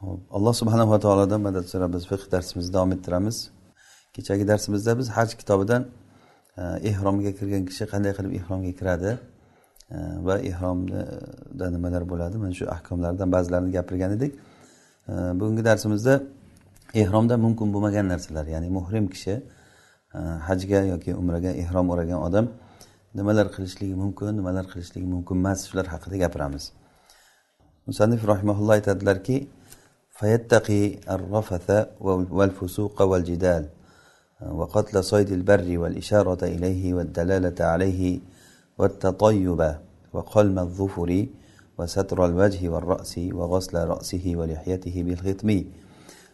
alloh subhanava taolodan madad so'rab biz fiq darsimizni davom ettiramiz. Kechagi darsimizda biz haj kitobidan e, ehromga kirgan kishi qanday qilib ehromga kiradi? E, va ehromda nimalar bo'ladi? Mana shu ahkomlardan ba'zilarini gapirgan edik. E, bugungi darsimizda ehromda mumkin bo'lmagan narsalar ya'ni muhrim kishi hajga yoki umraga ehrom o'ragan odam nimalar qilishligi mumkin nimalar qilishligi mumkin emas shular haqida gapiramiz. Musannif rahimaulloh aytadilarki فيتقي الرفث والفسوق والجدال وقتل صيد البر والإشارة إليه والدلالة عليه والتطيب وقلم الظفر وستر الوجه والرأس وغسل رأسه ولحيته بالختم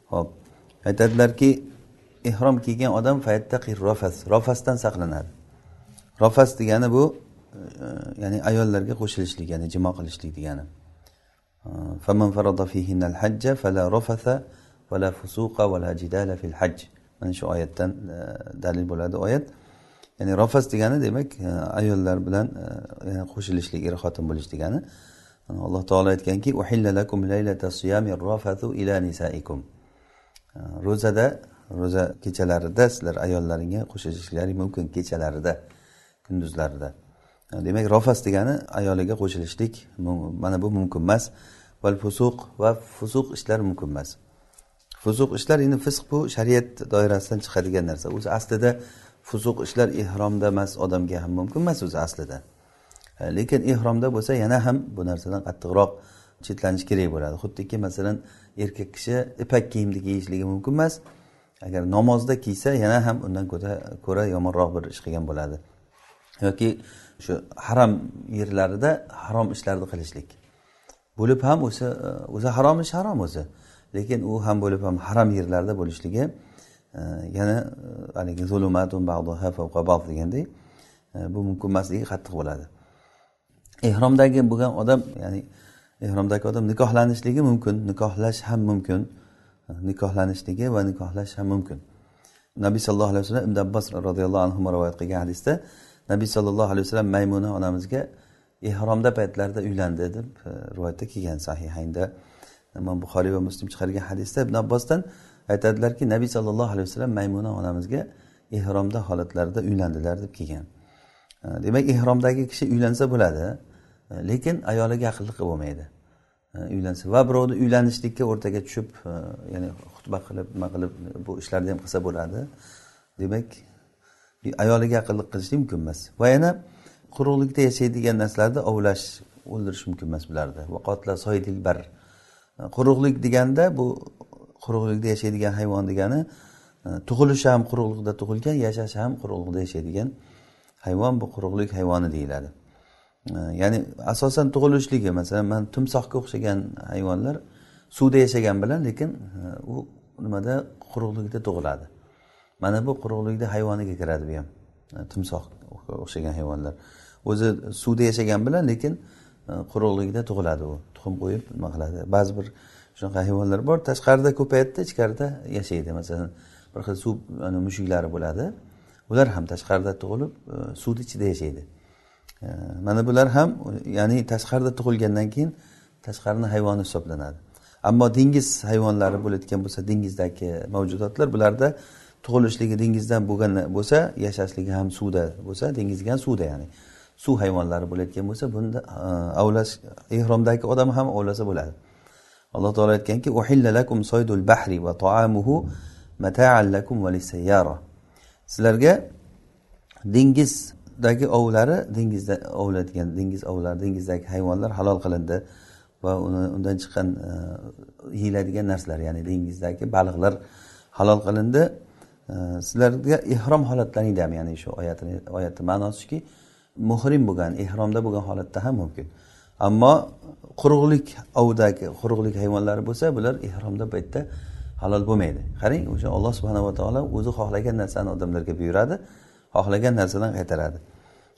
hop aytadilarki ehrom kiygan odam fayattaqi rafas rafasdan saqlanadi rafas degani bu ya'ni ayollarga qo'shilishlik ya'ni jimo qilishlik degani faman farada fihinnal hajja fala rafatha vala fusuqa vala jidala fil hajj mana shu oyatdan dalil bo'ladi oyat ya'ni rofas degani demak ayollar bilan qo'shilishlik er xotin bo'lish degani alloh taolo aytganki lakum laylata siyami rofathu ila nisaikum ro'zada ro'za kechalarida sizlar ayollaringga qo'shilishinglaring mumkin kechalarida kunduzlarida demak rofas degani ayoliga qo'shilishlik mana bu mumkin emas. Val fusuq va fusuq ishlar mumkin emas. Fusuq ishlar endi fisq bu shariat doirasidan chiqadigan narsa. O'zi aslida fusuq ishlar ehromda emas odamga ham mumkin emas o'zi aslida. E, lekin ehromda bo'lsa yana ham bu narsadan qattiqroq chetlanish kerak bo'ladi. Xuddiki masalan erkak kishi ipak kiyimni kiyishligi mumkin emas. Agar namozda kiysa yana ham undan ko'ra yomonroq bir ish qilgan bo'ladi. Yoki shu harom yerlarida harom ishlarni qilishlik. Bo'lib ham o'zi e, o'zi harom ish harom o'zi lekin u ham bo'lib ham harom yerlarda bo'lishligi e, yana e, haligi zulumatun deganday bu mumkin emasligi qattiq bo'ladi. Ehromdagi bo'lgan odam ya'ni ehromdagi odam nikohlanishligi mumkin nikohlash ham mumkin nikohlanishligi va nikohlash ham mumkin. Nabiy sallallohu alayhi vasallam ibn abbos roziyallohu anhu rivoyat qilgan hadisda nabiy sollallohu alayhi vasallam maymuna onamizga ehromda paytlarida uylandi deb e, rivoyatda kelgan sahihaynda. Imom buxoriy va muslim chiqargan hadisda ibn abbosdan aytadilarki nabiy sollallohu alayhi vasallam maymuna onamizga ehromda holatlarida uylandilar deb kelgan. E, demak ehromdagi kishi uylansa bo'ladi e, lekin ayoliga aqlli qilib bo'lmaydi. Uylansa va birovni uylanishlikka o'rtaga tushib ya'ni xutba qilib nima qilib bu ishlarni ham qilsa bo'ladi. Demak ayoliga aqlli qilishlik mumkin emas. Va yana quruqlikda yashaydigan narsalarni ovlash o'ldirish mumkin emas bularni bar quruqlik deganda bu quruqlikda yashaydigan hayvon degani e, tug'ilishi ham quruqlikda tug'ilgan yashashi ham quruqlikda yashaydigan hayvon bu quruqlik hayvoni deyiladi. E, ya'ni asosan tug'ilishligi masalan man timsohga o'xshagan hayvonlar suvda yashagan bilan lekin e, u nimada? Quruqlikda tug'iladi. Mana bu quruqlikda hayvoniga kiradi bu ham. Timsoh o'xshagan hayvonlar. O'zi suvda yashagan bilan lekin e, quruqlikda tug'iladi u. Tuxum qo'yib nima qiladi? Ba'zi bir shunaqa hayvonlar bor tashqarida ko'payadida ichkarida yashaydi. Masalan bir xil suv mushuklari bo'ladi. Ular ham tashqarida tug'ilib e, suvni ichida yashaydi. E, mana bular ham ya'ni tashqarida tug'ilgandan keyin tashqarini hayvoni hisoblanadi. Ammo dengiz hayvonlari bo'layotgan bo'lsa dengizdagi mavjudotlar bularda tug'ilishligi dengizdan bo'lgan bo'lsa yashashligi ham suvda bo'lsa dengizga ham suvda ya'ni. Suv hayvonlari bo'layotgan bo'lsa bunda e, avlash ehromdagi odam ham ovlasa bo'ladi. Alloh taolo aytganki lakum soydul bahri va taamuhu mata'an lakum va sizlarga dengizdagi ovlari dengizda ovlaydigan dengiz ovlari dengizdagi hayvonlar halol qilindi va uni undan chiqqan e, yeyiladigan narsalar ya'ni dengizdagi baliqlar halol qilindi. Sizlarga ehrom holatlaringda ham ya'ni shu oyatni oyatni ma'nosi shuki muhrim bo'lgan ehromda bo'lgan holatda ham mumkin. Ammo quruqlik ovdagi quruqlik hayvonlari bo'lsa bular ihromda paytda halol bo'lmaydi. Qarang o'sha alloh subhanava taolo o'zi xohlagan narsani odamlarga buyuradi xohlagan narsadan qaytaradi.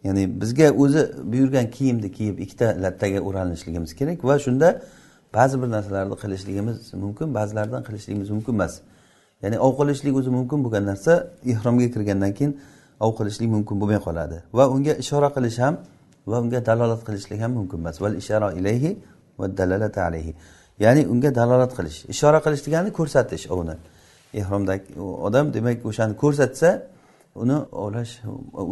Ya'ni bizga o'zi buyurgan kiyimni kiyib ikkita lattaga o'ralinishligimiz kerak va shunda ba'zi bir narsalarni qilishligimiz mumkin ba'zilaridan qilishligimiz mumkin emas. Ya'ni ov qilishlik o'zi mumkin bo'lgan narsa ihromga kirgandan keyin ov qilishlik mumkin bo'lmay qoladi. Va unga ishora qilish ham va unga dalolat qilishlik ham mumkin emas. Val ishara ilayhi va dalalata alayhi. Ya'ni unga dalolat qilish ishora qilish degani ko'rsatish ovni. Ehromdagi odam demak o'shani ko'rsatsa uni ovlash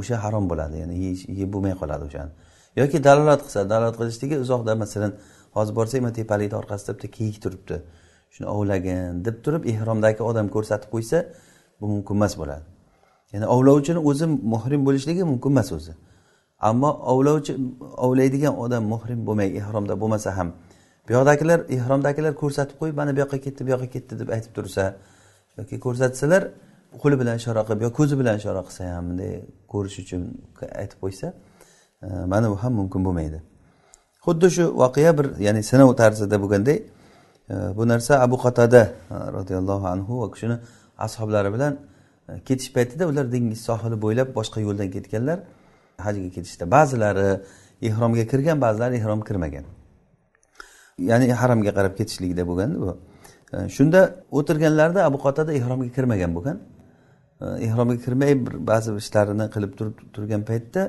o'sha harom bo'ladi. Ya'ni yeb bo'lmay qoladi o'shani. Yoki dalolat qilsa dalolat qilishligi uzoqda masalan hozir borsak mana tepalikni orqasida bitta kiyik turibdi. Shuni ovlagin deb turib ehromdagi odam ko'rsatib qo'ysa bu mumkin emas bo'ladi. Ya'ni ovlovchini o'zi muhrim bo'lishligi mumkin emas o'zi. Ammo ovlovchi ovlaydigan odam muhrim bo'lmay ehromda bo'lmasa ham bu yoqdagilar ehromdagilar ko'rsatib qo'yib mana bu yoqqa ketdi bu yoqqa ketdi deb aytib tursa yoki ko'rsatsalar qo'li bilan ishora qilib yo ko'zi bilan ishora qilsa ham bunday ko'rish uchun aytib qo'ysa e, mana bu ham mumkin bo'lmaydi. Xuddi shu voqea bir ya'ni sinov tarzida bo'lganday bu narsa abu qatada e, roziyallohu anhu va kishini ashoblari bilan e, ketish paytida ular dengiz sohili bo'ylab boshqa yo'ldan ketganlar. Hajga ketishda ba'zilari ehromga kirgan ba'zilari ehrom kirmagan. Ya'ni haramga qarab ketishlikda bo'lganda bu. E, shunda o'tirganlarida abu qatada ehromga kirmagan bo'lgan. Ehromga kirmay bir ba'zi ishlarini qilib turib turgan paytda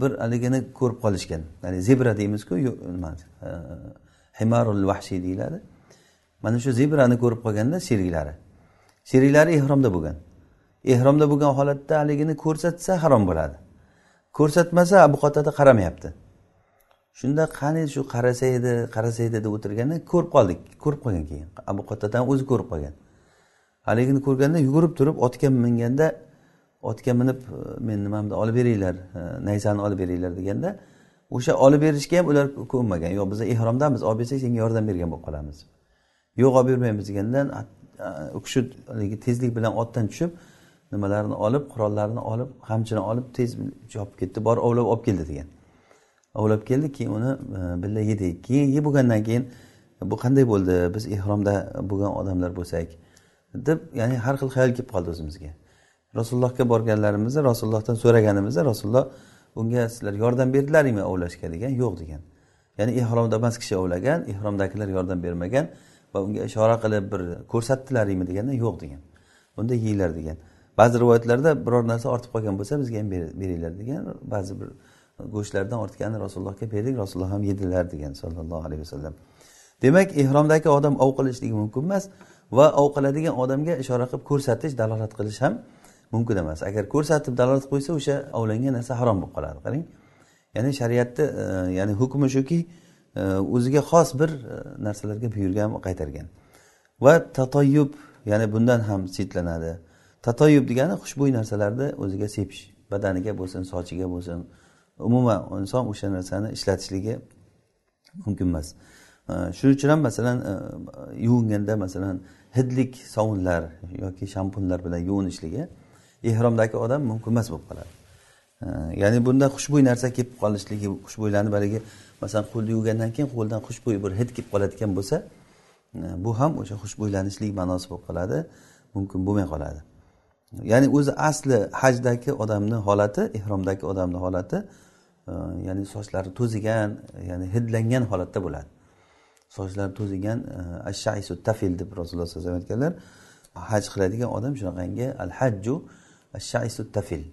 bir haligini ko'rib qolishgan. Ya'ni zebra deymizku nima? Himarul vahshiy deyiladi. Mana shu zebrani ko'rib qolganda sheriklari sheriklari ehromda bo'lgan. Ehromda bo'lgan holatda haligini ko'rsatsa harom bo'ladi. Ko'rsatmasa abu qotada qaramayapti. Shunda qani shu qarasa edi qarasa edi deb o'tirganda ko'rib qoldik ko'rib qolgan keyin. Abu qatadan o'zi ko'rib qolgan. Haligini ko'rganda yugurib turib otga minganda otga minib men nimamni olib beringlar e, nayzani olib beringlar deganda o'sha olib berishga ham ular ko'nmagan. Yo'q biz ehromdamiz olib bersak senga yordam bergan bo'lib qolamiz. Yo'q olib bermaymiz degandan u kishi haligi tezlik bilan otdan tushib nimalarni olib qurollarini olib qamchini olib tez chopib ketdi borib ovlab olib keldi degan. Ovlab keldi keyin uni e, birga yedik. Keyin yeb bo'lgandan keyin bu qanday bo'ldi? Biz ehromda bo'lgan odamlar bo'lsak deb ya'ni har xil xayol kelib qoldi o'zimizga. Rasulullohga borganlarimizda rasulullohdan so'raganimizda rasululloh unga sizlar yordam berdilaringmi ovlashga degan yo'q degan. Ya'ni ehromda emas kishi ovlagan ehromdagilar yordam bermagan va unga ishora qilib bir ko'rsatdilaringmi deganda yo'q degan. Unda yeyglar degan. Ba'zi rivoyatlarda biror narsa ortib qolgan bo'lsa bizga ham beringlar degan ba'zi bir go'shtlardan ortganini rasulullohga berdik rasululloh ham yedilar degan sallallohu alayhi vasallam. Demak ehromdagi odam ov qilishligi mumkin emas va ov qiladigan odamga ishora qilib ko'rsatish dalolat qilish ham mumkin emas. Agar ko'rsatib dalolat qo'ysa o'sha ovlangan narsa harom bo'lib qoladi. Qarang ya'ni shariatni e, ya'ni hukmi shuki e, o'ziga xos bir e, narsalarga buyurgan va qaytargan. Va tatoyub ya'ni bundan ham chetlanadi tatoyub degani xushbo'y narsalarni o'ziga sepish. Badaniga bo'lsin sochiga bo'lsin. Umuman inson o'sha narsani ishlatishligi mumkin emas. E, shuning uchun ham masalan e, yuvinganda masalan hidlik sovunlar yoki shampunlar bilan yuvinishligi ehromdagi odam mumkin emas bo'lib qoladi. Ya'ni bunda xushbo'y narsa kelib qolishligi xushbo'ylarni haligi masalan qo'lni yuvgandan keyin qo'ldan xushbo'y bir hid kelib qoladigan bo'lsa bu ham o'sha xushbo'ylanishlik ma'nosi bo'lib qoladi mumkin bo'lmay qoladi. Ya'ni o'zi asli hajdagi odamni holati ehromdagi odamni holati ya'ni sochlari to'zigan ya'ni hidlangan holatda bo'ladi. Sochlari to'zigan ashaisu tafil deb rasululloh sallallohu alayhi vasallam aytganlar haj qiladigan odam shunaqangi al hajju ashaisu tafil.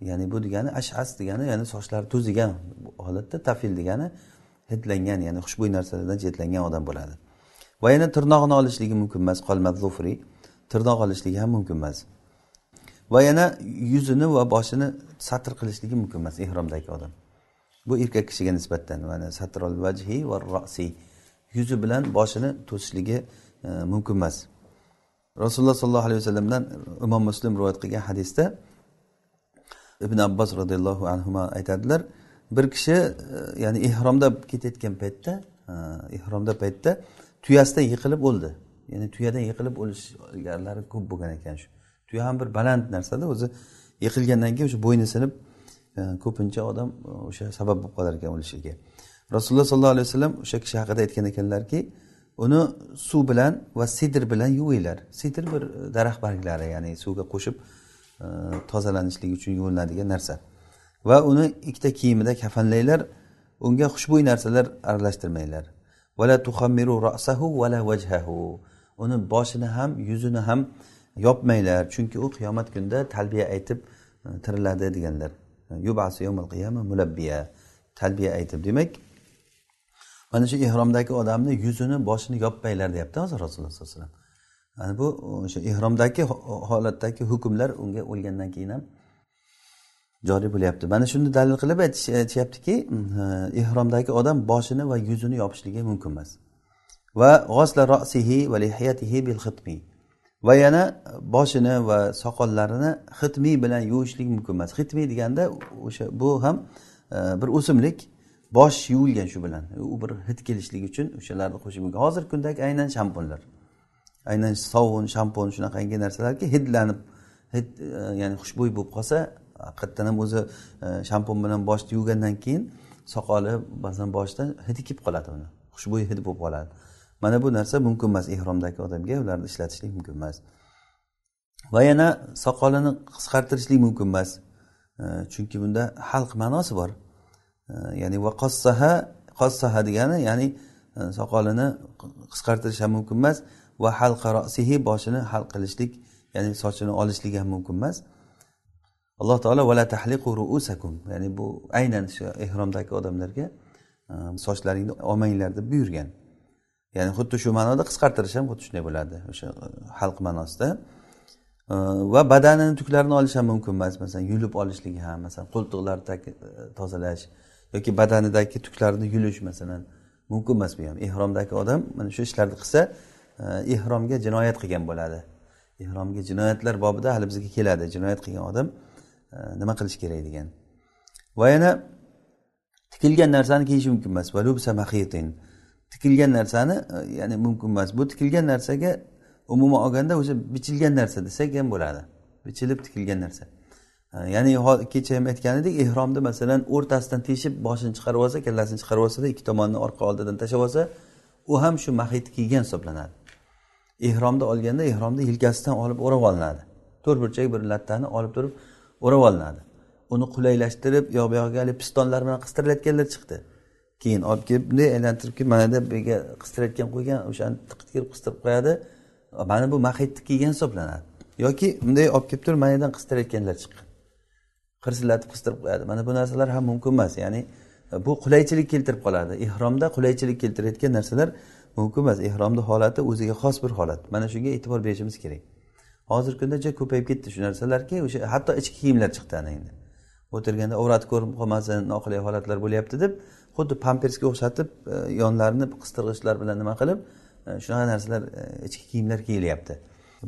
Ya'ni bu degani ashas degani ya'ni sochlari to'zigan holatda tafil degani hidlangan ya'ni xushbo'y narsalardan chetlangan odam bo'ladi. Va yana tirnog'ini olishligi mumkin emas qolmadi zufri. Tirnoq olishligi ham mumkin emas. Va yana yuzini va boshini satr qilishligi mumkin emas ehromdagi odam. Bu erkak kishiga nisbatan mana satrol vajhi va rosi yuzi bilan boshini to'sishligi e, mumkin emas. Rasululloh sollallohu alayhi vasallamdan imom muslim rivoyat qilgan hadisda ibn abbos roziyallohu anhu aytadilar bir kishi e, ya'ni ehromda ketayotgan paytda ehromda paytda tuyasidan yiqilib o'ldi. Ya'ni tuyadan yiqilib o'lishganlari ko'p bo'lgan ekan shu. Tuya ham bir baland narsada o'zi yiqilgandan keyin o'sha bo'yni sinib e, ko'pincha odam e, o'sha sabab bo'lib qolar ekan o'lishiga. Rasululloh sollallohu alayhi vasallam o'sha kishi haqida aytgan ekanlarki uni suv bilan va sidr bilan yuvinglar. Sidr bir e, daraxt barglari ya'ni suvga qo'shib e, tozalanishligi tozalanishlik uchun yuvinadigan narsa. Va uni ikkita kiyimida kafanlanglar unga xushbo'y narsalar aralashtirmanglar. Vala tuhammiru rasahu vala vajhahu uni boshini ham yuzini ham yopmanglar chunki u qiyomat kunida talbiya aytib e, tiriladi deganlar. Yubasu qiyama mulabbiya. Talbiya aytib demak mana shu ehromdagi odamni yuzini boshini yoppanglar deyapti hozir rasululloh sallallohu alayhi vasallam. Yani bu o'sha ehromdagi holatdagi hukmlar unga o'lgandan keyin ham joriy bo'lyapti. Mana shuni dalil qilib aytishyaptiki e, ehromdagi odam boshini va yuzini yopishligi mumkin emas. Va g'osla rosihi va lihiyatihi bil xitmi. Va yana boshini va soqollarini xitmiy bilan yuvishlik mumkin emas. Xitmiy deganda o'sha bu ham e, bir o'simlik bosh yuvilgan shu bilan. U bir hid kelishligi uchun o'shalarni qo'shimiga. Hozirgi kundagi aynan shampunlar aynan sovun shampun shunaqangi narsalarki hidlanib hid e, ya'ni xushbo'y bo'lib qolsa haqiqatdan ham o'zi e, shampun bilan boshni yuvgandan keyin soqoli ba'zan boshidan hidi kelib qoladi uni. Xushbo'y hid bo'lib qoladi. Mana bu narsa mumkin emas ehromdagi odamga ularni ishlatishlik mumkin emas. Va yana soqolini qisqartirishlik mumkin emas. E, chunki bunda xalq ma'nosi bor. Ya'ni va qossaha qossaha degani ya'ni e, soqolini qisqartirish ham mumkin emas va halqa rosihi boshini hal qilishlik ya'ni sochini olishlik ham mumkin emas. Alloh taolo vala tahliqu ruusakum ya'ni bu aynan shu ehromdagi odamlarga e, sochlaringni olmanglar deb buyurgan. Ya'ni xuddi shu ma'noda qisqartirish ham xuddi shunday bo'ladi o'sha halq xalq ma'nosida. E, va badanini tuklarini olish ham mumkin emas masalan yulib olishlik ham masalan qo'ltiqlarni tozalash yoki badanidagi tuklarni yulish masalan mumkin emas bu ham? Ehromdagi odam mana shu ishlarni qilsa e, ehromga jinoyat qilgan bo'ladi. Ehromga jinoyatlar bobida hali bizga keladi. Jinoyat qilgan odam e, nima qilish kerak degan. Va yana tikilgan narsani kiyish mumkin emas. Tikilgan narsani e, ya'ni mumkin emas. Bu tikilgan narsaga umuman olganda o'sha bichilgan narsa desak ham bo'ladi. Bichilib tikilgan narsa. Ya'ni kecha ham aytgan edik ehromni masalan o'rtasidan teshib boshini chiqarib olsa kallasini chiqarib olsada ikki tomonni orqa oldidan tashlab olsa u ham shu mahitni kiygan hisoblanadi. Ehromni olganda ehromni yelkasidan olib o'rab olinadi. To'rtburchak bir lattani olib turib o'rab olinadi. Uni qulaylashtirib yoq bu yog'iga haligi pistonlar bilan qistirilayotganlar chiqdi. Keyin olib kelib bunday aylantirib kelib mana bu yerga qistirayotgan qo'ygan o'shani tiqib qistirib qo'yadi. Mana bu mahitni kiygan hisoblanadi. Yoki bunday olib kelib turib mana yerdan qistirayotganlar chiqqan. Qirsillatib qistirib qo'yadi. Mana bu narsalar ham mumkin emas. Ya'ni e, bu qulaychilik keltirib qoladi. Ehromda qulaychilik keltirayotgan narsalar mumkin emas. Ehromni holati o'ziga xos bir holat. Mana shunga e'tibor berishimiz kerak. Hozirgi kunda juda ko'payib ketdi shu narsalarki o'sha hatto ichki kiyimlar chiqdi ana endi. O'tirganda avrati ko'rinib qolmasin noqulay holatlar bo'lyapti deb xuddi pampersga o'xshatib e, yonlarini qistirg'ichlar bilan nima qilib e, shunaqa narsalar ichki kiyimlar kiyilyapti.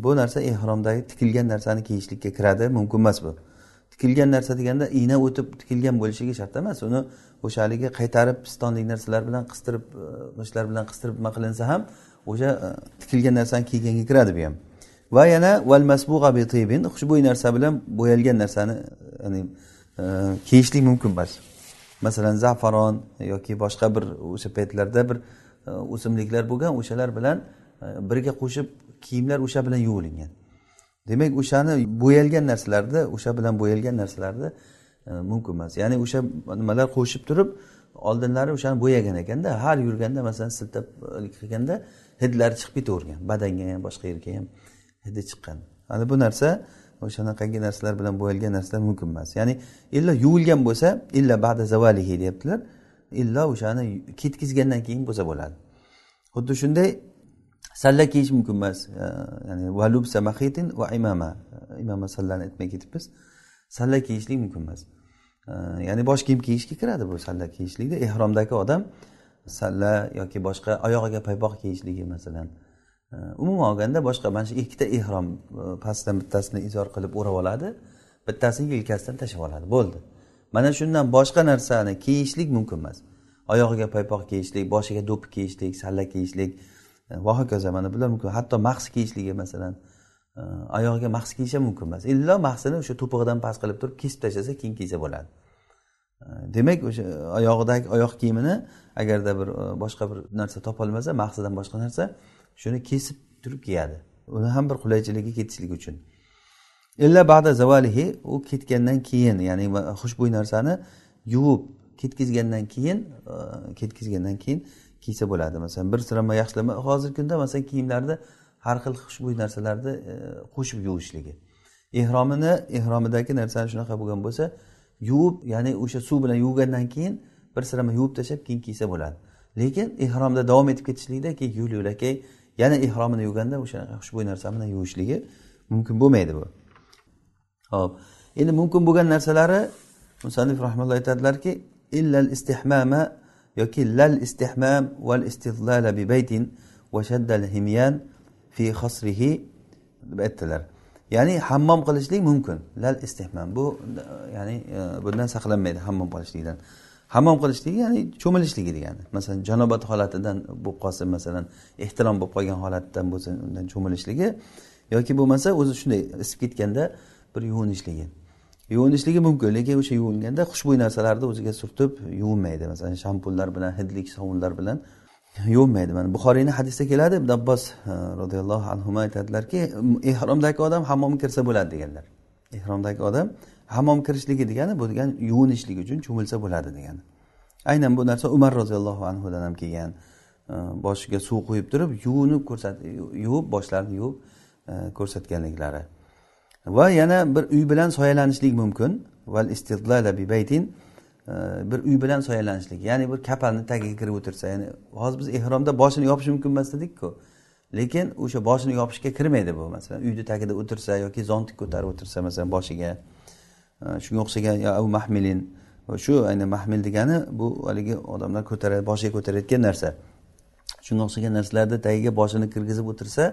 Bu narsa ehromdagi tikilgan narsani kiyishlikka kiradi. Mumkin emas bu. Tikilgan narsa deganda igna o'tib tikilgan bo'lishligi shart emas. Uni o'sha haligi qaytarib pistonlik narsalar bilan qistirib e, g'ishtlar bilan qistirib nima qilinsa ham o'sha e, tikilgan narsani kiyganga kiradi bu ham. Va yana val masbug'a bi tibin xushbo'y narsa bilan bo'yalgan narsani ya'ni e, kiyishlik mumkin emas masalan zafaron yoki boshqa bir o'sha paytlarda bir o'simliklar bo'lgan o'shalar bilan birga qo'shib kiyimlar o'sha bilan yuvilingan. Demak o'shani bo'yalgan narsalarni o'sha bilan bo'yalgan narsalarni e, mumkin emas. Ya'ni o'sha nimalar qo'shib turib oldinlari o'shani bo'yagan ekanda har yurganda masalan siltab e, qilganda hidlari chiqib ketavergan. Badanga ham boshqa yerga ham hidi chiqqan. Ana bu narsa o'shanaqangi narsalar bilan bo'yalgan narsalar mumkin emas. Ya'ni illo yuvilgan bo'lsa illa ba'da zavalihi deyaptilar illo o'shani ketkizgandan keyin bo'lsa bo'ladi. Xuddi shunday salla kiyish mumkin emas. Ya'ni valubsa mahitin va imama. Imama sallani aytmay ketibmiz. Salla kiyishlik mumkin emas. Ya'ni bosh kiyim kiyishga kiradi bu salla kiyishlikda. Ehromdagi odam salla yoki boshqa oyog'iga paypoq kiyishligi masalan. Umuman olganda boshqa mana shu ikkita ehrom e, pastdan bittasini izor qilib o'rab oladi. Bittasini yelkasidan tashlab oladi. Bo'ldi. Mana shundan boshqa narsani kiyishlik mumkin emas. Oyog'iga paypoq kiyishlik boshiga do'ppi kiyishlik salla kiyishlik va hokazo mana bular mumkin. Hatto mahs kiyishligi masalan e, oyog'iga mahs kiyish ham mumkin emas. Illo mahsini o'sha to'pig'idan past qilib turib kesib tashlasa keyin kiysa bo'ladi. E, demak o'sha oyog'idagi oyoq kiyimini agarda bir e, boshqa bir narsa topolmasa mahsidan boshqa narsa shuni kesib turib kiyadi. Uni ham bir qulaychiligi ketishligi uchun. Illa ba'da zavalihi u ketgandan keyin ya'ni xushbo'y narsani yuvib ketkizgandan keyin ketkizgandan keyin kiysa bo'ladi. Masalan bir sirama yaxshilama hozirgi kunda masalan kiyimlarda har xil xushbo'y narsalarni e, qo'shib yuvishligi. Ehromini ehromidagi narsani shunaqa bo'lgan bo'lsa yuvib ya'ni o'sha suv bilan yuvgandan keyin bir sirama yuvib tashlab keyin kiysa bo'ladi. Lekin ehromda davom etib ketishlikda keyin yo'l yo'lakay yana ehromini yuvganda o'sha xushbo'y narsa bilan yuvishligi mumkin bo'lmaydi bu. Ho'p endi mumkin bo'lgan narsalari musannif rahmalloh aytadilarki illal istihmama yoki lal istihmam val istidlala bi baytin va shaddal himyan fi xasrihi deb aytdilar ya'ni hammom qilishlik mumkin. Lal istihmam. Bu ya'ni e, bundan saqlanmaydi hammom qilishlikdan. Hammom qilishligi ya'ni cho'milishligi degani masalan janobat holatidan bo'lib qolsa masalan ehtirom bo'lib qolgan holatdan bo'lsa undan cho'milishligi yoki bo'lmasa o'zi shunday isib ketganda bir yuvinishligi yuvinishligi mumkin lekin o'sha yuvinganda xushbo'y narsalarni o'ziga surtib yuvinmaydi. Masalan shampunlar bilan hidlik sovunlar bilan yuvinmaydi. Mana buxoriyni hadisda keladi. Ibn abbos e, roziyallohu anhu aytadilarki ehromdagi odam hammomga kirsa bo'ladi deganlar. Ehromdagi odam hammom kirishligi degani bu degani yuvinishligi uchun cho'milsa bo'ladi degani. Aynan bu narsa umar roziyallohu anhudan ham kelgan. E, boshiga suv quyib turib yuvinib ko'rsat yuvib boshlarini yuvib e, ko'rsatganliklari. Va yana bir uy bilan soyalanishlik mumkin. Val bi baytin e, bir uy bilan soyalanishlik. Ya'ni bir kapalni tagiga kirib o'tirsa ya'ni hozir biz ehromda boshini yopish mumkin emas dedikku. Lekin o'sha boshini yopishga kirmaydi bu masalan uyni tagida o'tirsa yoki zontik ko'tarib o'tirsa masalan boshiga e, shunga o'xshagan abu mahmilin. Shu ayni mahmil degani bu haligi odamlar ko'taradi boshiga ko'tarayotgan narsa. Shunga o'xshagan narsalarni tagiga boshini kirgizib o'tirsa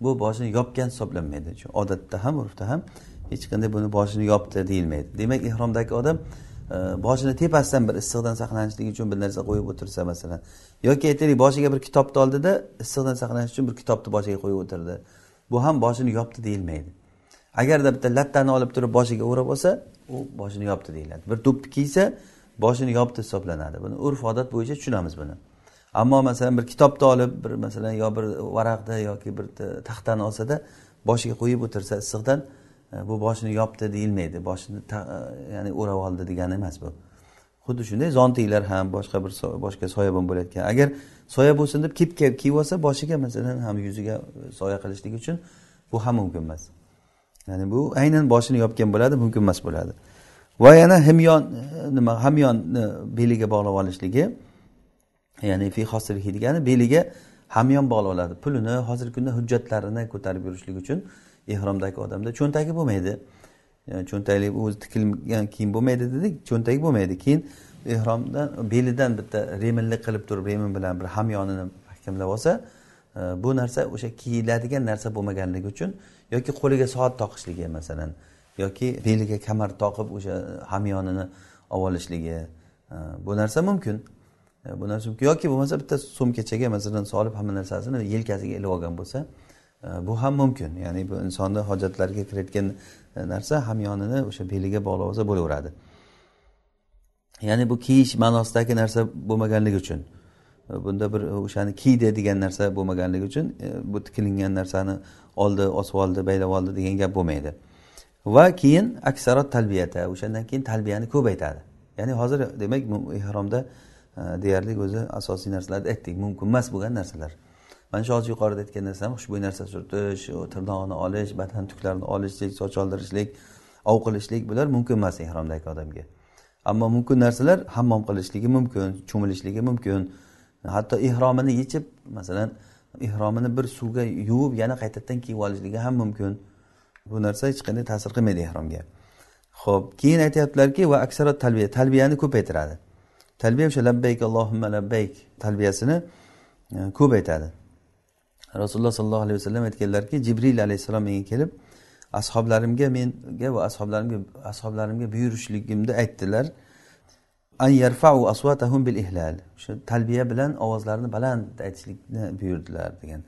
bu boshini yopgan hisoblanmaydi. Odatda ham urfda ham hech qanday buni boshini yopdi deyilmaydi. Demak ehromdagi odam e, boshini tepasidan bir issiqdan saqlanishlik uchun bir narsa qo'yib o'tirsa masalan yoki aytaylik boshiga bir kitobni oldida issiqdan saqlanish uchun bir kitobni boshiga qo'yib o'tirdi. Bu ham boshini yopdi deyilmaydi. Agarda bitta lattani olib turib boshiga o'rab olsa u boshini yopdi deyiladi. Bir do'ppi kiysa boshini yopdi hisoblanadi. Buni urf odat bo'yicha tushunamiz buni. Ammo masalan bir kitobni olib bir masalan yo bir varaqni yoki bir taxtani olsada boshiga qo'yib o'tirsa issiqdan e, bu boshini yopdi deyilmaydi. Boshini e, ya'ni o'rab oldi degani emas bu. Xuddi shunday zontiklar ham boshqa bir boshqa soyabon bo'layotgan. Agar soya bo'lsin deb kiyib kiyib olsa boshiga masalan ham yuziga soya qilishlik uchun bu ham mumkin emas. Ya'ni bu aynan boshini yopgan bo'ladi mumkin emas bo'ladi. Va yana himyon e, nima hamyonni beliga bog'lab olishligi ya'ni fi hosirihi degani beliga hamyon bog'lab oladi pulini hozirgi kunda hujjatlarini ko'tarib yurishlik uchun ehromdagi odamda cho'ntagi bo'lmaydi. Cho'ntakli o'zi tikilgan kiyim bo'lmaydi dedik cho'ntagi bo'lmaydi. Keyin ehromdan belidan bitta reminlik qilib turib remin bilan bir hamyonini mahkamlab olsa e, bu narsa o'sha kiyiladigan narsa bo'lmaganligi uchun yoki qo'liga soat toqishligi masalan yoki beliga kamar toqib o'sha hamyonini olib olishligi e, bu narsa mumkin. E, bu narsa yoki bo'lmasa bitta sumkachaga masalan solib hamma narsasini yelkasiga ilib olgan bo'lsa e, bu ham mumkin. Ya'ni bu insonni hojatlariga kirayotgan e, narsa hamyonini o'sha beliga bog'lab olsa bo'laveradi. Ya'ni bu kiyish ma'nosidagi narsa bo'lmaganligi uchun bunda bir o'shani kiydi degan narsa bo'lmaganligi uchun bu tikilingan narsani oldi osib oldi baylab oldi degan gap bo'lmaydi. Va keyin aksarot talbiyata o'shandan keyin talbiyani ko'paytadi. Ya'ni hozir demak ihromda deyarli o'zi asosiy narsalarni aytdik. Mumkin emas bo'lgan narsalar. Mana shu hozir yuqorida aytgan narsam xushbo'y narsa surtish tirnog'ini olish badan tuklarini olishlik soch oldirishlik ov qilishlik bular mumkin emas ehromdagi odamga. Ammo mumkin narsalar hammom qilishligi mumkin cho'milishligi mumkin. Hatto ehromini yechib masalan ehromini bir suvga yuvib yana qaytadan kiyib olishligi ham mumkin. Bu narsa hech qanday ta'sir qilmaydi ehromga ho'p keyin aytyaptilarki va aksarot talbiya talbiyani ko'paytiradi. Talbiya o'sha labbayk allohimma labbayk talbiyasini e, ko'p aytadi. Rasululloh sollallohu alayhi vasallam aytganlarki jibril alayhissalom menga kelib ashoblarimga menga va ashoblarimga ashoblarimga buyurishligimni aytdilar an yarfau aswatahum bil ihlal. Shu talbiya bilan ovozlarini baland aytishlikni buyurdilar degan.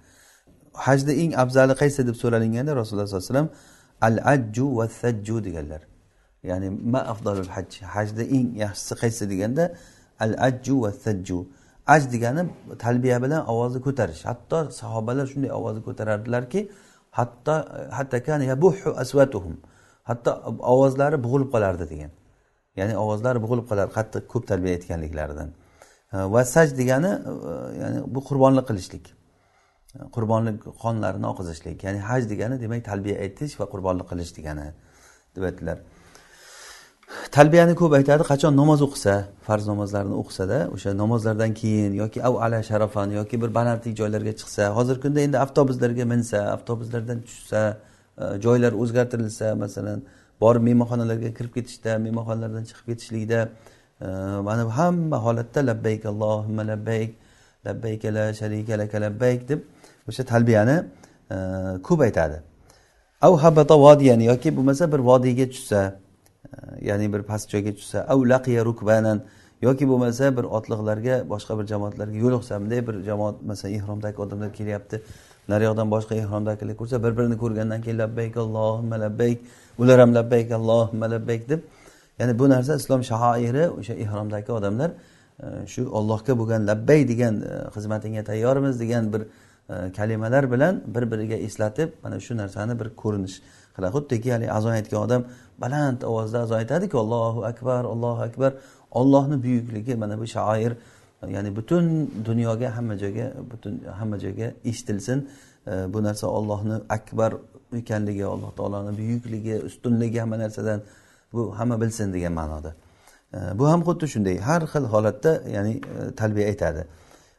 Hajda eng afzali qaysi deb so'ralinganda rasululloh sollallohu alayhi vasallam al ajju va sajju deganlar. Ya'ni ma afdalul haj hajda eng yaxshisi qaysi deganda al ajju va sajju aj degani talbiya bilan ovozni ko'tarish. Hatto sahobalar shunday ovozni ko'tarardilarki hatto hatto ovozlari bo'g'ilib qolardi degan. Ya'ni ovozlari bo'g'ilib qolar qattiq ko'p tarbiya aytganliklaridan va saj degani e, ya'ni bu qurbonlik qilishlik. Qurbonlik qonlarini oqizishlik. Ya'ni haj degani demak talbiya aytish va qurbonlik qilish degani deb aytdilar. Talbiyani ko'p aytadi qachon namoz o'qisa farz namozlarni o'qisada o'sha namozlardan keyin yoki av ala sharafan yoki bir balandlik joylarga chiqsa hozirgi kunda endi avtobuslarga minsa avtobuslardan tushsa e, joylar o'zgartirilsa masalan borib mehmonxonalarga kirib ketishda mehmonxonalardan chiqib ketishlikda e, mana bu hamma holatda labbayk allohimma labbayk labbaykala sharika laka labbayk deb o'sha talbiyani e, ko'p aytadi. Av habata vodiyan yoki bo'lmasa bir vodiyga tushsa ya'ni bir past joyga tushsa av laqiya rukbanan yoki bo'lmasa bir otliqlarga boshqa bir jamoatlarga yo'liqsa bunday bir jamoat masalan ehromdagi odamlar kelyapti. Naryoqdan boshqa ehromdagilar ko'rsa bir birini ko'rgandan keyin labbayk allohimma labbayk ular ham labbayk allohimma labbayk deb ya'ni bu narsa islom shaoiri o'sha ehromdagi odamlar e, shu ollohga bo'lgan labbay degan e, xizmatingga tayyormiz degan bir e, kalimalar bilan bir biriga eslatib mana shu narsani bir ko'rinish. Qiladi. Xuddiki haligi azon aytgan odam baland ovozda azon aytadiku allohu akbar allohu akbar. Ollohni buyukligi mana bu shoir ya'ni butun dunyoga hamma joyga butun hamma joyga eshitilsin. Bu narsa ollohni akbar ekanligi alloh taoloni buyukligi ustunligi hamma narsadan bu hamma bilsin degan ma'noda. Bu ham xuddi shunday. Har xil holatda ya'ni e, talbiya aytadi.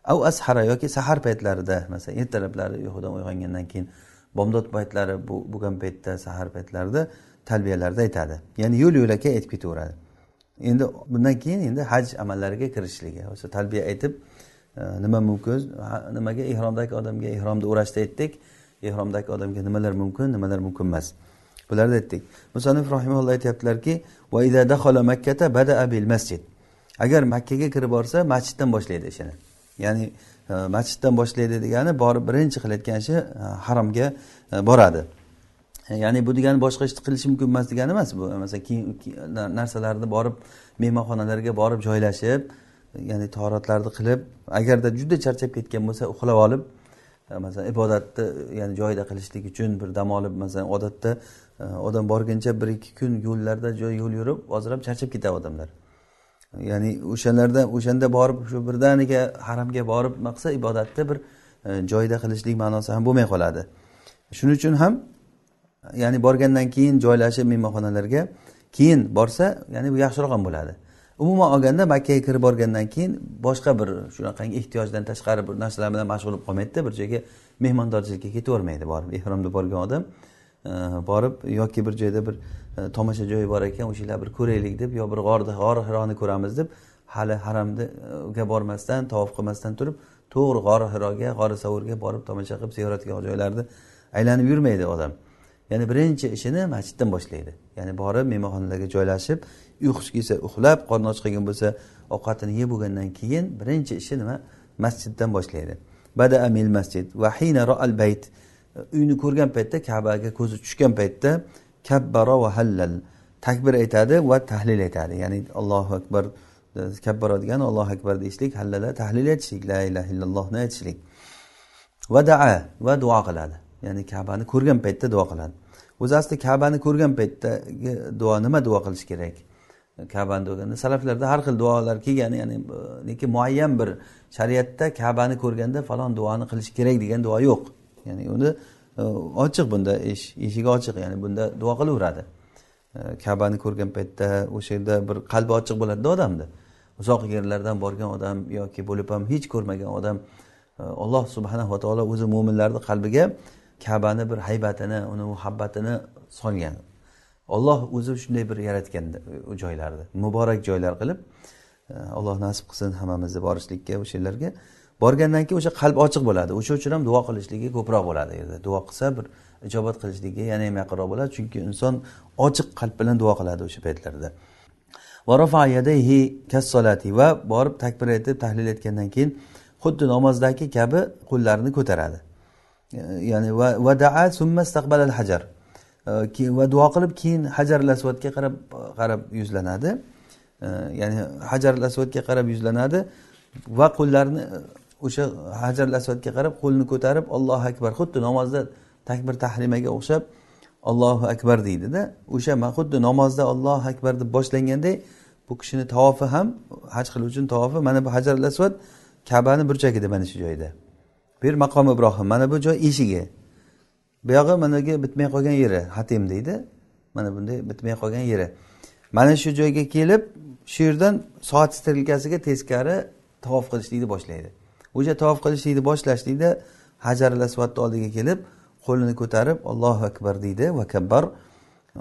Av ashara yoki sahar paytlarida masalan ertalablari uyqudan uyg'ongandan keyin bomdod paytlari bo'lgan paytda sahar paytlarida talbiyalarda aytadi. Ya'ni yo'l yo'lakay aytib ketaveradi. Endi bundan keyin endi haj amallariga kirishishligi o'sha talbiya aytib e, nima mumkin nimaga ehromdagi odamga ehromni o'rashda aytdik. Ehromdagi odamga nimalar mumkin nimalar mumkin emas. Bularni aytdik. Musanif rahimulloh aytyaptilarki masjid. Agar makkaga kirib borsa masjiddan boshlaydi ishini. Ya'ni e, masjiddan boshlaydi degani borib birinchi qilayotgan ishi e, haromga e, boradi. Ya'ni bu degani boshqa ishni qilishi mumkin emas degani emas bu. Masalan kiyim narsalarni borib mehmonxonalarga borib joylashib ya'ni toratlarni qilib agarda juda charchab ketgan bo'lsa uxlab olib masalan ibodatni ya'ni joyida qilishlik uchun bir dam olib masalan odatda odam borguncha bir ikki kun yo'llarda joy yo'l yurib hozir ham charchab ketadi odamlar. Ya'ni o'shalarda o'shanda borib shu birdaniga haramga borib nima qilsa ibodatni bir joyda joyida qilishlik ma'nosi ham bo'lmay qoladi. Shuning uchun ham ya'ni borgandan keyin joylashib mehmonxonalarga keyin borsa ya'ni bu yaxshiroq ham bo'ladi. Umuman olganda makkaga kirib borgandan keyin boshqa bir shunaqangi ehtiyojdan tashqari bir narsalar bilan mashg'ul bo'lib qolmaydida bir joyga mehmondorchilikka ketavermaydi borib ehromda borgan odam e, borib yoki bir joyda bir E, tomosha joyi bor ekan o'sha yerlar bir ko'raylik deb yo bir g'orni g'or hironi ko'ramiz deb hali haramga e, bormasdan tavof qilmasdan turib to'g'ri g'ori hiroga g'ori savurga borib tomosha qilib ziyoratgoh joylarni aylanib yurmaydi odam. Ya'ni birinchi ishini masjiddan boshlaydi. Ya'ni borib mehmonxonalarga joylashib uyqusi kelsa uxlab qorni och qilgan bo'lsa ovqatini yeb bo'lgandan keyin birinchi ishi nima? Masjiddan boshlaydi. Bada amil masjid va hina ro'al bayt. E, uyni ko'rgan paytda kabaga ko'zi tushgan paytda kabbara va hallal. Takbir aytadi va tahlil aytadi. Ya'ni allohu akbar kabbara degani allohu akbar deyishlik hallala tahlil aytishlik la ilaha illallohni aytishlik. Va daa va duo qiladi. Ya'ni kabani ko'rgan paytda duo qiladi. O'zi aslida kabani ko'rgan paytdagi duo nima duo qilish kerak? Kabani deganda salaflarda har xil duolar kelgan ya'ni e, lekin muayyan bir shariatda kabani ko'rganda falon duoni qilish kerak degan duo yo'q. Ya'ni uni ochiq bunda eshigi ochiq ya'ni bunda duo qilaveradi. Kabani ko'rgan paytda o'sha yerda bir qalbi ochiq bo'ladida odamni uzoq yerlardan borgan odam yoki bo'lib ham hech ko'rmagan odam alloh subhanava taolo o'zi mo'minlarni qalbiga kabani bir haybatini uni muhabbatini solgan. Olloh o'zi shunday bir yaratgan u joylarni muborak joylar qilib alloh nasib qilsin hammamizni borishlikka o'sha yerlarga. Borgandan keyin o'sha qalb ochiq bo'ladi. O'sha uchun ham duo qilishligi ko'proq bo'ladi. Yerda duo qilsa bir ijobat qilishligi yana ham yaqinroq bo'ladi. Chunki inson ochiq qalb bilan duo qiladi o'sha paytlarda. Va borib takbir aytib tahlil aytgandan keyin xuddi namozdagi kabi qo'llarini ko'taradi. Ya'ni va daa hajar va duo qilib keyin hajar asvadga qarab qarab yuzlanadi. Ya'ni hajar asvadga qarab yuzlanadi va qo'llarini o'sha hajar asvadga qarab qo'lini ko'tarib allohu akbar. Xuddi namozda takbir tahrimaga o'xshab allohu akbar deydida. O'sha xuddi namozda allohu akbar deb boshlanganday bu kishini tavofi ham haj qiluvchini tavofi mana bu hajar asvad kabani burchagida mana shu joyda. Bu yer maqom ibrohim mana bu joy eshigi buyog'i managi bitmay qolgan yeri hatim deydi. Mana bunday bitmay qolgan yeri. Mana shu joyga kelib shu yerdan soat strelkasiga teskari tavof qilishlikni boshlaydi. O'sha tavof qilishlikni boshlashlikda hajar asvadni oldiga kelib qo'lini ko'tarib allohu akbar deydi. Va kabbar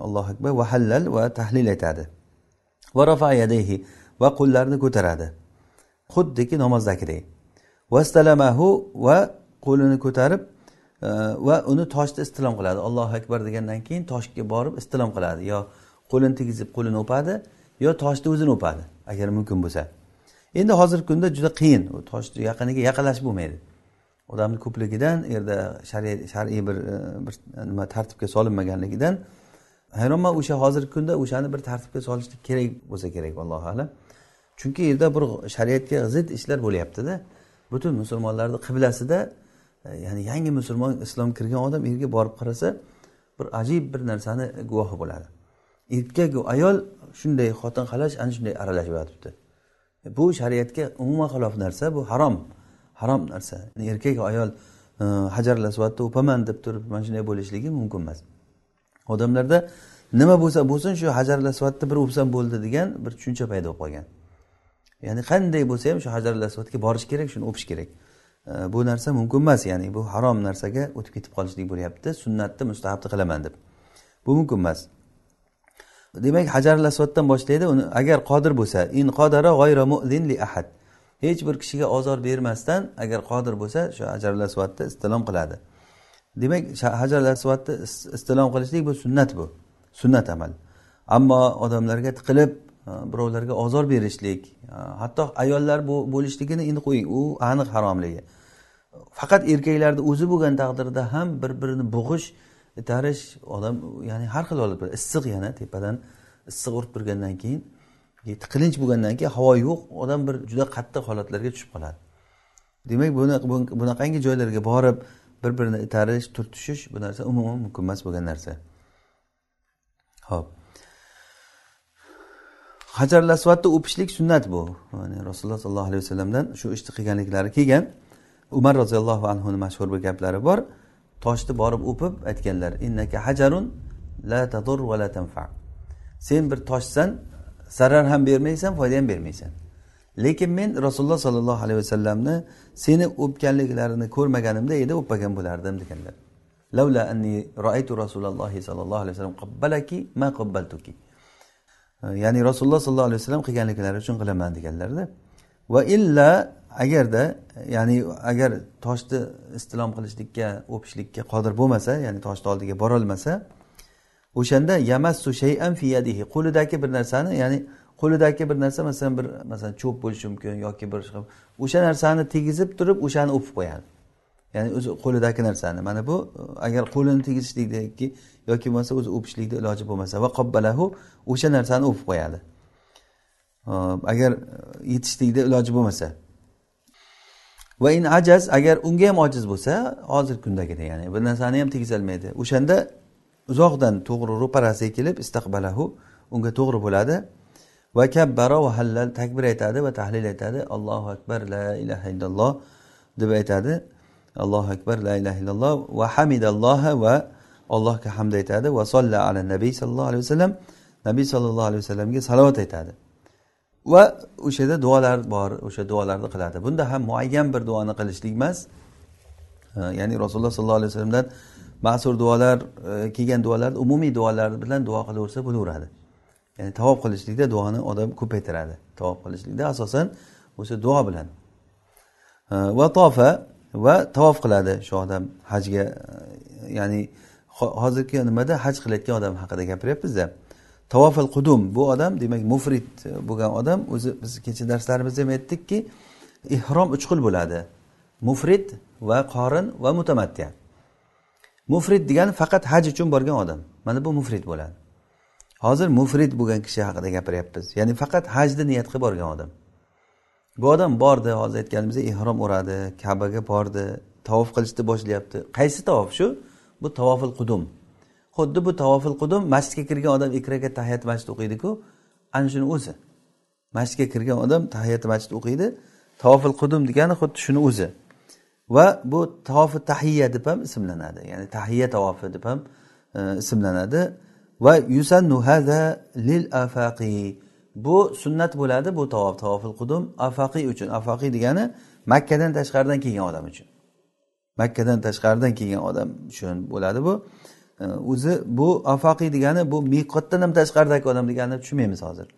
allohu akbar va hallal va tahlil aytadi. Va rafayadayhi va qo'llarini ko'taradi. Xuddiki namozdagidek vastalamahu va qo'lini ko'tarib e, va uni toshni istilom qiladi. Allohu akbar degandan keyin toshga borib istilom qiladi. Yo qo'lini tegizib qo'lini o'padi yo toshni o'zini o'padi agar mumkin bo'lsa. Endi hozirgi kunda juda qiyin. U toshni yaqiniga yaqinlashib bo'lmaydi. Odamni ko'pligidan u yerda shar'iy bir e, bir nima tartibga solinmaganligidan hayronman o'sha hozirgi kunda o'shani bir tartibga solishlik kerak bo'lsa kerak allohu alam. Chunki yerda bir shariatga zid ishlar bo'lyaptida. Butun musulmonlarni qiblasida e, ya'ni yangi musulmon islom kirgan odam u yerga borib qarasa bir ajib bir narsani guvohi bo'ladi. Erkaku ayol shunday xotin xalash ana shunday aralashib yotibdi. Bu shariatga umuman xilof narsa bu harom harom narsa. Erkak ayol e, hajar hajarul o'paman deb turib mana shunday bo'lishligi mumkin emas. Odamlarda nima bo'lsa bo'lsin shu hajar asvadni bir o'psam bo'ldi degan bir tushuncha paydo bo'lib qolgan ya'ni qanday bo'lsa ham shu hajar asvadga borish kerak shuni o'pish kerak. E, bu narsa mumkin emas ya'ni bu harom narsaga o'tib ketib qolishlik bo'lyapti. Sunnatni mustahabni qilaman deb. Bu mumkin emas. Demak hajarul asvaddan boshlaydi. Uni agar qodir bo'lsa in qodara g'oyra mu'zin li ahad. Hech bir kishiga ozor bermasdan agar qodir bo'lsa shu hajarul asvadni istilom qiladi. Demak hajarul asvadni istilom qilishlik bu sunnat bu. Sunnat amal. Ammo odamlarga tiqilib e, birovlarga ozor berishlik e, hatto ayollar bu bo'lishligini endi qo'ying. U aniq haromligi. Faqat erkaklarni o'zi bo'lgan taqdirda ham bir birini bo'g'ish itarish odam ya'ni har xil olib issiq yana tepadan issiq urib turgandan keyin e, tiqilinch bo'lgandan keyin havo yo'q odam bir juda qattiq holatlarga tushib qoladi. Demak buni bunaqangi joylarga borib bir birini itarish turtishish bu narsa umuman mumkin emas bo'lgan narsa. Ho'p hajar asvadni o'pishlik sunnat bu. Ya'ni rasululloh sollallohu alayhi vasallamdan shu ishni qilganliklari kelgan. Umar roziyallohu anhuni mashhur bir gaplari bor. Toshni borib o'pib aytganlar innaka hajarun la tadur va la tanfa. Sen bir toshsan zarar ham bermaysan foyda ham bermaysan. Lekin men rasululloh sollallohu alayhi vasallamni seni o'pganliklarini ko'rmaganimda edi o'pmagan bo'lardim deganlar. Lavla anni roaytu rasulullohi sollallohu alayhi vasallam qabbalaki ma qabbaltuki. Ya'ni rasululloh sollallohu alayhi vasallam qilganliklari uchun qilaman deganlarda va illa agarda ya'ni agar toshni istilom qilishlikka o'pishlikka qodir bo'lmasa ya'ni toshni oldiga borolmasa o'shanda yamassu shayan fi yadihi qo'lidagi bir narsani ya'ni qo'lidagi bir narsa masalan bir masalan cho'p bo'lishi mumkin yoki bir o'sha narsani tegizib turib o'shani o'pib qo'yadi. Ya'ni o'zi qo'lidagi narsani mana bu agar qo'lini tegizishlikdagi yoki bo'lmasa o'zi o'pishlikni iloji bo'lmasa va qobbalahu o'sha narsani o'pib qo'yadi. Agar yetishlikni iloji bo'lmasa. Va in ajaz agar unga ham ojiz bo'lsa hozirgi kundagida ya'ni bir narsani ham tegizolmaydi. O'shanda uzoqdan to'g'ri ro'parasiga kelib istaqbalahu unga to'g'ri bo'ladi. Va kabbara va hallal takbir aytadi va tahlil aytadi. Allohu akbar la ilaha illalloh deb aytadi. Allohu akbar la ilaha illalloh va hamidalloha va allohga hamd aytadi. Va solla ala nabiy sallallohu alayhi vasallam. Nabiy sollallohu alayhi vasallamga salovat aytadi. Va o'sha yerda duolar bor o'sha duolarni qiladi. Bunda ham muayyan bir duoni qilishlik emas. Ya'ni rasululloh sollallohu alayhi vasallamdan ma'sur duolar e, kelgan duolar umumiy duolar bilan duo qilaversa bo'laveradi. Ya'ni tavob qilishlikda duoni odam ko'paytiradi. Tavob qilishlikda asosan o'sha duo bilan. Va tofa va tavof qiladi shu odam hajga e, ya'ni hozirgi nimada haj qilayotgan odam haqida gapiryapmizda. Tavofil qudum bu odam demak mufrid bo'lgan odam o'zi biz kecha darslarimizda ham aytdikki ehrom uch xil bo'ladi. Mufrid va qorin va mutamattiya mufrid degani faqat haj uchun borgan odam. Mana bu mufrid bo'ladi. Hozir mufrid bo'lgan kishi haqida gapiryapmiz. Ya'ni faqat hajni niyat qilib borgan odam. Bu odam bordi hozir aytganimizdek ehrom o'radi kabaga bordi tavof qilishni boshlayapti. Qaysi tavof shu? Bu tavofil qudum. Xuddi bu tavofil qudum masjidga kirgan odam ikraga tahiyat masjid o'qiydiku ana shuni o'zi. Masjidga kirgan odam tahiyat masjid o'qiydi tavofil qudum degani xuddi shuni o'zi. Va bu tavofi tahiya deb ham ismlanadi ya'ni tahiya tavofi deb ham e, ismlanadi. Va yusannu hada lil afaqi. Bu sunnat bo'ladi bu tavof tavofil qudum afaqiy uchun. Afaqiy degani makkadan tashqaridan kelgan odam uchun. Makkadan tashqaridan kelgan odam uchun bo'ladi bu. O'zi bu afoqiy degani bu miqotdan ham tashqaridagi odam deganini tushunmaymiz hozir.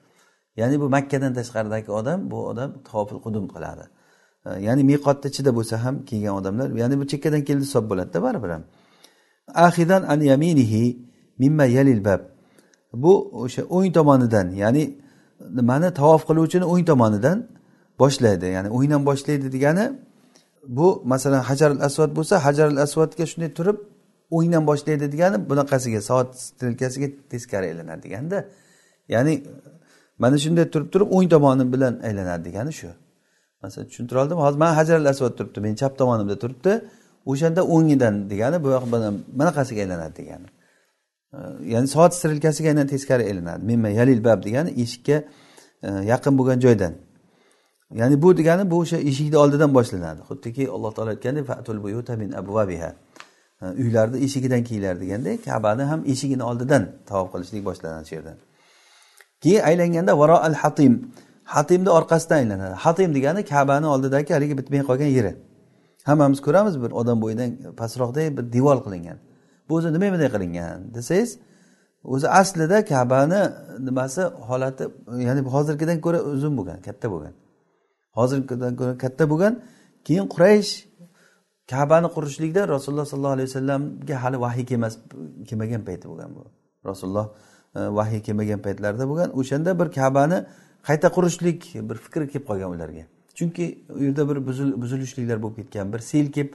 Ya'ni bu makkadan tashqaridagi odam bu odam tofil qudum qiladi. Ya'ni miqotni ichida bo'lsa ham kelgan odamlar ya'ni bu chekkadan keldi hisob bo'ladida baribir ham. Ahidan an yaminihi mimma yalil bab. Bu o'sha o'ng tomonidan ya'ni nimani tavof qiluvchini o'ng tomonidan boshlaydi ya'ni o'ngdan boshlaydi degani bu masalan hajar al asvad bo'lsa hajar al asvadga shunday turib o'ngdan boshlaydi degani bunaqasiga soat strelkasiga teskari aylanadi deganda ya'ni mana shunday turib turib o'ng tomoni bilan aylanadi degani shu. Masalan tushuntira oldimi? Hozir man hajar al asvad turibdi meni chap tomonimda turibdi o'shanda o'ngidan degani bu yoq bunaqasiga aylanadi degani. Ya'ni soat strelkasiga aynan teskari aylanadi. Mimma yalil bab degani eshikka e, yaqin bo'lgan joydan. Ya'ni bu degani bu o'sha eshikni oldidan boshlanadi. Xuddiki alloh taolo aytgandek fatul buyuta min abvabiha uylarni eshigidan kiyinglar deganda kabani ham eshigini oldidan tavof qilishlik boshlanadi shu yerdan keyin aylanganda varo al hatim hatimni orqasidan aylanadi. Hatim degani kabani oldidagi haligi bitmay qolgan yeri. Hammamiz ko'ramiz bir odam bo'yidan pastroqday bir devor qilingan. Bu o'zi nima bunday qilingan desangiz o'zi aslida kabani nimasi holati ya'ni hozirgidan ko'ra uzun bo'lgan katta bo'lgan. Hozirgidan ko'ra katta bo'lgan. Keyin quraysh kabani qurishlikda rasululloh sollallohu alayhi vasallamga hali vahiy kelmas kelmagan payti bo'lgan bu. Rasululloh e, vahiy kelmagan paytlarida bo'lgan o'shanda bir kabani qayta qurishlik bir fikr kelib qolgan ularga. Chunki u yerda bir buzilishliklar bo'lib ketgan bir sel kelib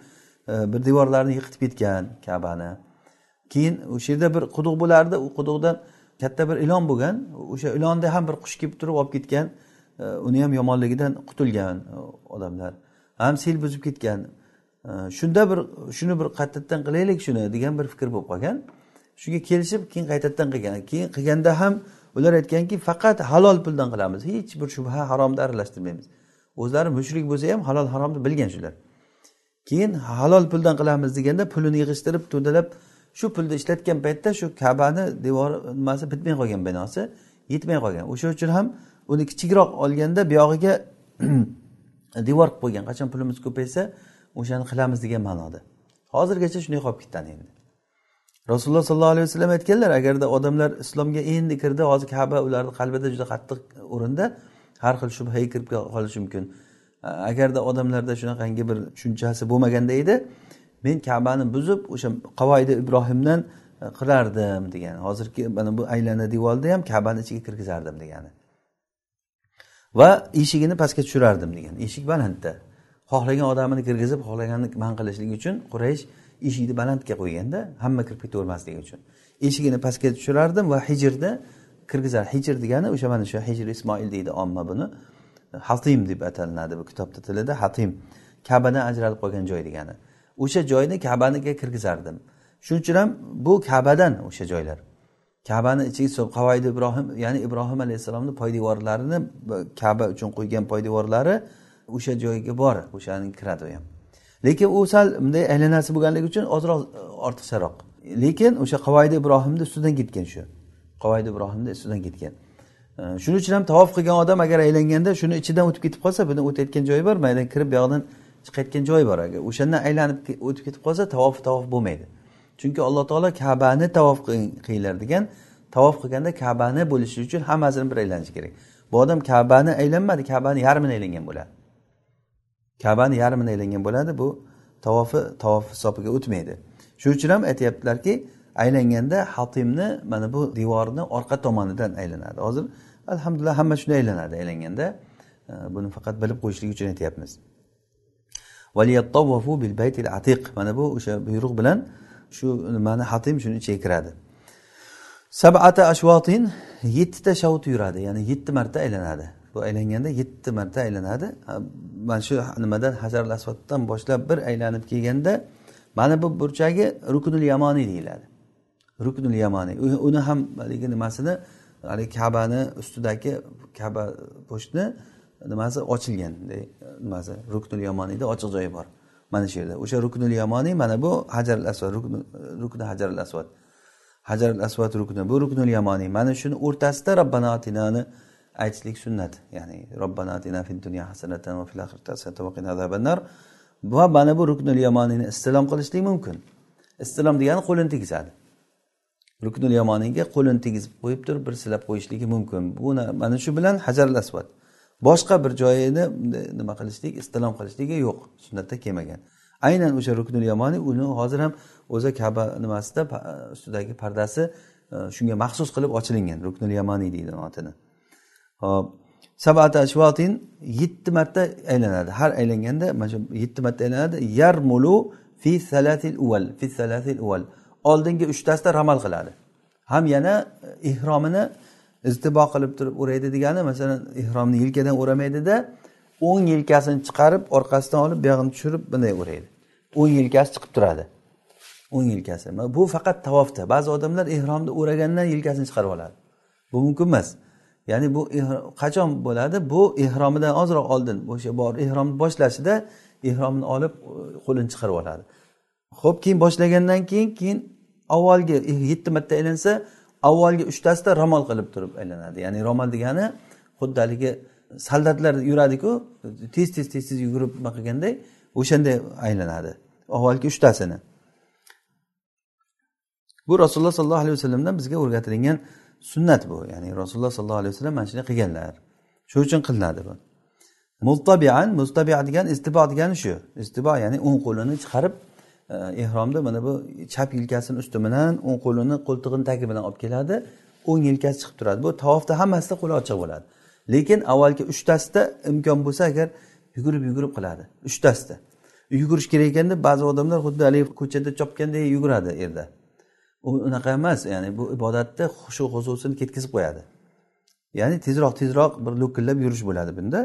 e, bir devorlarni yiqitib ketgan kabani. Keyin o'sha yerda bir quduq bo'lardi u quduqdan katta bir ilon bo'lgan o'sha ilonda ham bir qush kelib turib olib ketgan e, uni ham yomonligidan qutulgan odamlar. Ham sel buzib ketgan. Shunda bir shuni bir qaytadan qilaylik shuni degan bir fikr bo'lib qolgan. Shunga kelishib keyin qaytadan qilgan. Keyin qilganda ham ular aytganki faqat halol puldan qilamiz. Hech bir shubha haromni aralashtirmaymiz. O'zlari mushrik bo'lsa ham halol haromni bilgan shular. Keyin halol puldan qilamiz deganda pulini yig'ishtirib to'dalab shu pulni ishlatgan paytda shu kabani devori nimasi bitmay qolgan binosi yetmay qolgan. O'sha uchun ham uni kichikroq olganda buyog'iga devor qilib qo'ygan. Qachon pulimiz ko'paysa o'shani qilamiz degan ma'noda. Hozirgacha shunday qolib ketgan endi. Rasululloh sollallohu alayhi vasallam aytganlar agarda odamlar islomga endi kirdi hozir kaba ularni qalbida juda qattiq o'rinda har xil shubhaga kirib qolishi mumkin. Agarda odamlarda shunaqangi bir tushunchasi bo'lmaganda edi men kabani buzib o'sha qavoidi ibrohimdan e, qilardim degan hozirgi mana bu aylana devorni ham kabani ichiga kirgizardim degani. Va eshigini pastga tushirardim degan eshik balandda. Xohlagan odamini kirgizib xohlaganini man qilishlik uchun quraysh eshikni balandga qo'yganda hamma kirib ketavermasligi uchun. Eshigini pastga tushirardim va hijrni kirgizar. Hijr degani o'sha mana shu hijr ismoil deydi omma buni. Hatim deb atalinadi bu kitobni tilida hatim. Kabadan ajralib qolgan joy degani. O'sha joyni kabaniga kirgizardim. Shuning uchun ham bu kabadan o'sha joylar. Kabani ichiga qavoid ibrohim ya'ni ibrohim alayhissalomni poydevorlarini kaba uchun qo'ygan poydevorlari o'sha joyga bor o'shani kiradi u ham. Lekin u sal bunday aylanasi bo'lganligi uchun ozroq ortiqcharoq. Lekin o'sha qavoidi ibrohimni ustidan ketgan shu. Qavoidi ibrohimni ustidan ketgan. Shuning uchun ham tavof qilgan odam agar aylanganda shuni ichidan o'tib ketib qolsa buni o'tayotgan joyi bor maydan kirib buyoqdan chiqayotgan joyi bor. Agar o'shandan aylanib o'tib ketib qolsa tavof tavof bo'lmaydi. Chunki alloh taolo kabani tavof qilinglar degan tavof qilganda kabani bo'lishi uchun hammasini bir aylanishi kerak. Bu odam kabani aylanmadi kabani yarmini aylangan bo'ladi. Kabani yarmini aylangan bo'ladi bu tavofi tavof hisobiga o'tmaydi. Shuning uchun ham aytyaptilarki aylanganda hatimni mana bu devorni orqa tomonidan aylanadi. Hozir alhamdulillah hamma shunday aylanadi. Aylanganda e, buni faqat bilib qo'yishlik uchun aytyapmiz. Bil baytil atiq. Mana bu o'sha buyruq bilan shu nimani hatim shuni ichiga kiradi. Sabata ashvotin yettita shavut yuradi ya'ni yetti marta aylanadi. Bu aylanganda yetti marta aylanadi. Mana shu nimadan Hajarul Asvaddan boshlab bir aylanib kelganda mana bu burchagi ruknul yamoniy deyiladi. Ruknul yamoniy. Uni ham haligi nimasini haligi kabani ustidagi kaba po'stni nimasi ochilgan nimasi ruknul yamoniyda ochiq joyi bor mana shu yerda. O'sha ruknul yamoniy mana bu hajarul asvad rukni hajarul asvad hajarul asvad rukni. Bu ruknul yamoniy. Mana shuni o'rtasida robbanatinani atinani aytishlik sunnat. Ya'ni robbana atina fid dunya hasanatan va fil oxirati hasanatan va qina azabannar. Va mana bu ruknul yamoniyni istilom qilishlik mumkin. Istilom degani qo'lini tegizadi. Ruknul yamoniyga qo'lini tegizib qo'yib turib bir silab qo'yishligi mumkin. Bu mana shu bilan hajar asvad boshqa bir joyini nima qilishlik istilom qilishligi yo'q. Sunnatda kelmagan. Aynan o'sha ruknul yamoniy uni hozir ham o'zi kaba nimasida ustidagi pardasi e, shunga maxsus qilib ochilingan ruknul yamoniy deydi otini hop. Sabata ashvotin yetti marta aylanadi. Har aylanganda mana shu yetti marta aylanadi. Yarmulu fi salatil uval fi salatil uval oldingi uchtasida ramal qiladi. Ham yana ehromini iztibo qilib turib o'raydi degani masalan ehromni yelkadan o'ramaydida o'ng yelkasini chiqarib orqasidan olib buyog'ini tushirib bunday o'raydi o'ng yelkasi chiqib turadi. O'ng yelkasi. Bu faqat tavofda. Ba'zi odamlar ehromni o'ragandan yelkasini chiqarib oladi. Bu mumkin emas. Ya'ni bu eh, qachon bo'ladi? Bu ehromidan ozroq oldin o'sha bor. Ehromni boshlashida ehromni olib e, qo'lini chiqarib oladi. Ho'p keyin boshlagandan keyin keyin avvalgi eh, yetti marta aylansa avvalgi uchtasida ramol qilib turib aylanadi. Ya'ni ramol degani xuddi haligi soldatlar yuradiku tez tez tez tez yugurib nima qilganday o'shanday aylanadi avvalgi uchtasini. Bu rasululloh sollallohu alayhi vasallamdan bizga o'rgatilgan sunnat bu. Ya'ni rasululloh sollallohu alayhi vasallam mana shunday qilganlar. Shu uchun qilinadi bu. Mustabian mustabia degani istibo degani shu. Istibo ya'ni o'ng qo'lini chiqarib e, ehromda mana bu chap yelkasini usti bilan o'ng qo'lini qo'ltig'ini tagi bilan olib keladi. O'ng yelkasi chiqib turadi. Bu tavofda hammasida qo'li ochiq bo'ladi. Lekin avvalgi uchtasida imkon bo'lsa agar yugurib yugurib qiladi. Uchtasida. Yugurish kerak ekanda ba'zi odamlar xuddi haligi ko'chada chopganday yuguradi yerda u unaqa emas ya'ni bu ibodatni xushu huzusini ketkazib qo'yadi. Ya'ni tezroq tezroq bir lo'killab yurish bo'ladi bunda.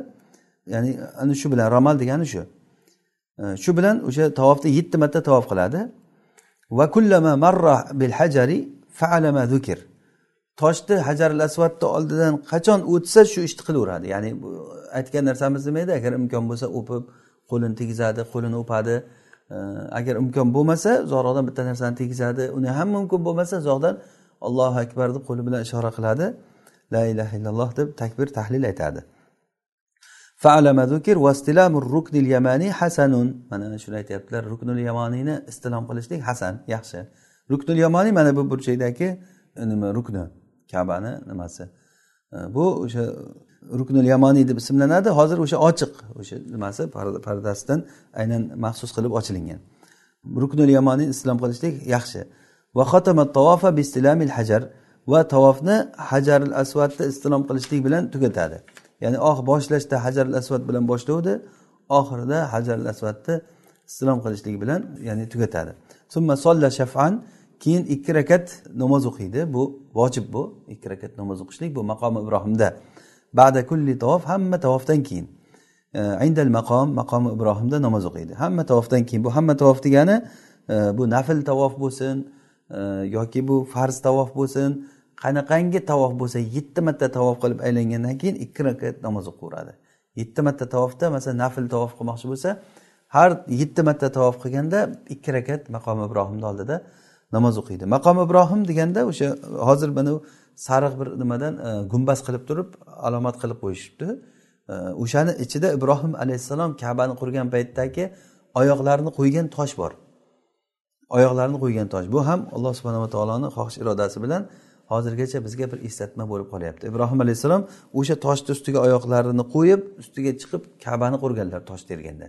Ya'ni ana shu bilan ramal degani shu. E, shu bilan o'sha tavofda yetti marta tavof qiladi. Va kullama marra bil hajari faalama zukir toshni hajarul asvadni oldidan qachon o'tsa shu ishni qilaveradi. Ya'ni aytgan narsamiz nima edi agar imkon bo'lsa o'pib qo'lini tegizadi qo'lini o'padi. Agar imkon bo'lmasa uzoqroqdan bitta narsani tegizadi. Uni ham mumkin bo'lmasa uzoqdan allohu akbar deb qo'li bilan ishora qiladi. La ilaha illalloh deb takbir tahlil aytadi mana shuni aytyaptilar. Ruknul yamoniyni istilom qilishlik hasan yaxshi. Ruknul yamoniy mana bu burchakdagi nima rukni kabani nimasi? Bu o'sha ruknul yamoniy deb ismlanadi. Hozir o'sha ochiq o'sha nimasi pardasidan aynan maxsus qilib ochilingan. Ruknul yamoniy islom qilishlik yaxshi. Va tavofa bistilamil hajar. Va tavofni hajaril asvadni istilom qilishlik bilan tugatadi. Ya'ni oh boshlashda hajaril asvad bilan boshlovdi oxirida hajaril asvadni istilom qilishlik bilan ya'ni tugatadi. Summa solla shafan. Keyin ikki rakat namoz o'qiydi. Bu vojib bu. Ikki rakat namoz o'qishlik bu maqomi ibrohimda. Ba'da kulli tavof hamma tavofdan keyin e, indal maqom maqomi ibrohimda namoz o'qiydi. Hamma tavofdan keyin bu hamma tavof degani e, bu nafl tavof bo'lsin e, yoki bu farz tavof bo'lsin qanaqangi tavof bo'lsa yetti marta tavof qilib aylangandan keyin ikki rakat namoz o'qiveradi yetti marta tavofda masalan nafl tavof qilmoqchi bo'lsa har yetti marta tavof qilganda ikki rakat maqomi ibrohimni oldida namoz o'qiydi. Maqom ibrohim deganda o'sha hozir mana sariq bir nimadan e, gumbaz qilib turib alomat qilib qo'yishibdi. E, o'shani ichida ibrohim alayhissalom kabani qurgan paytdagi oyoqlarini qo'ygan tosh bor. Oyoqlarini qo'ygan tosh. Bu ham alloh subhanava taoloni xohish irodasi bilan hozirgacha bizga bir eslatma bo'lib qolyapti. Ibrohim alayhissalom o'sha toshni ustiga oyoqlarini qo'yib ustiga chiqib kabani qurganlar tosh terganda.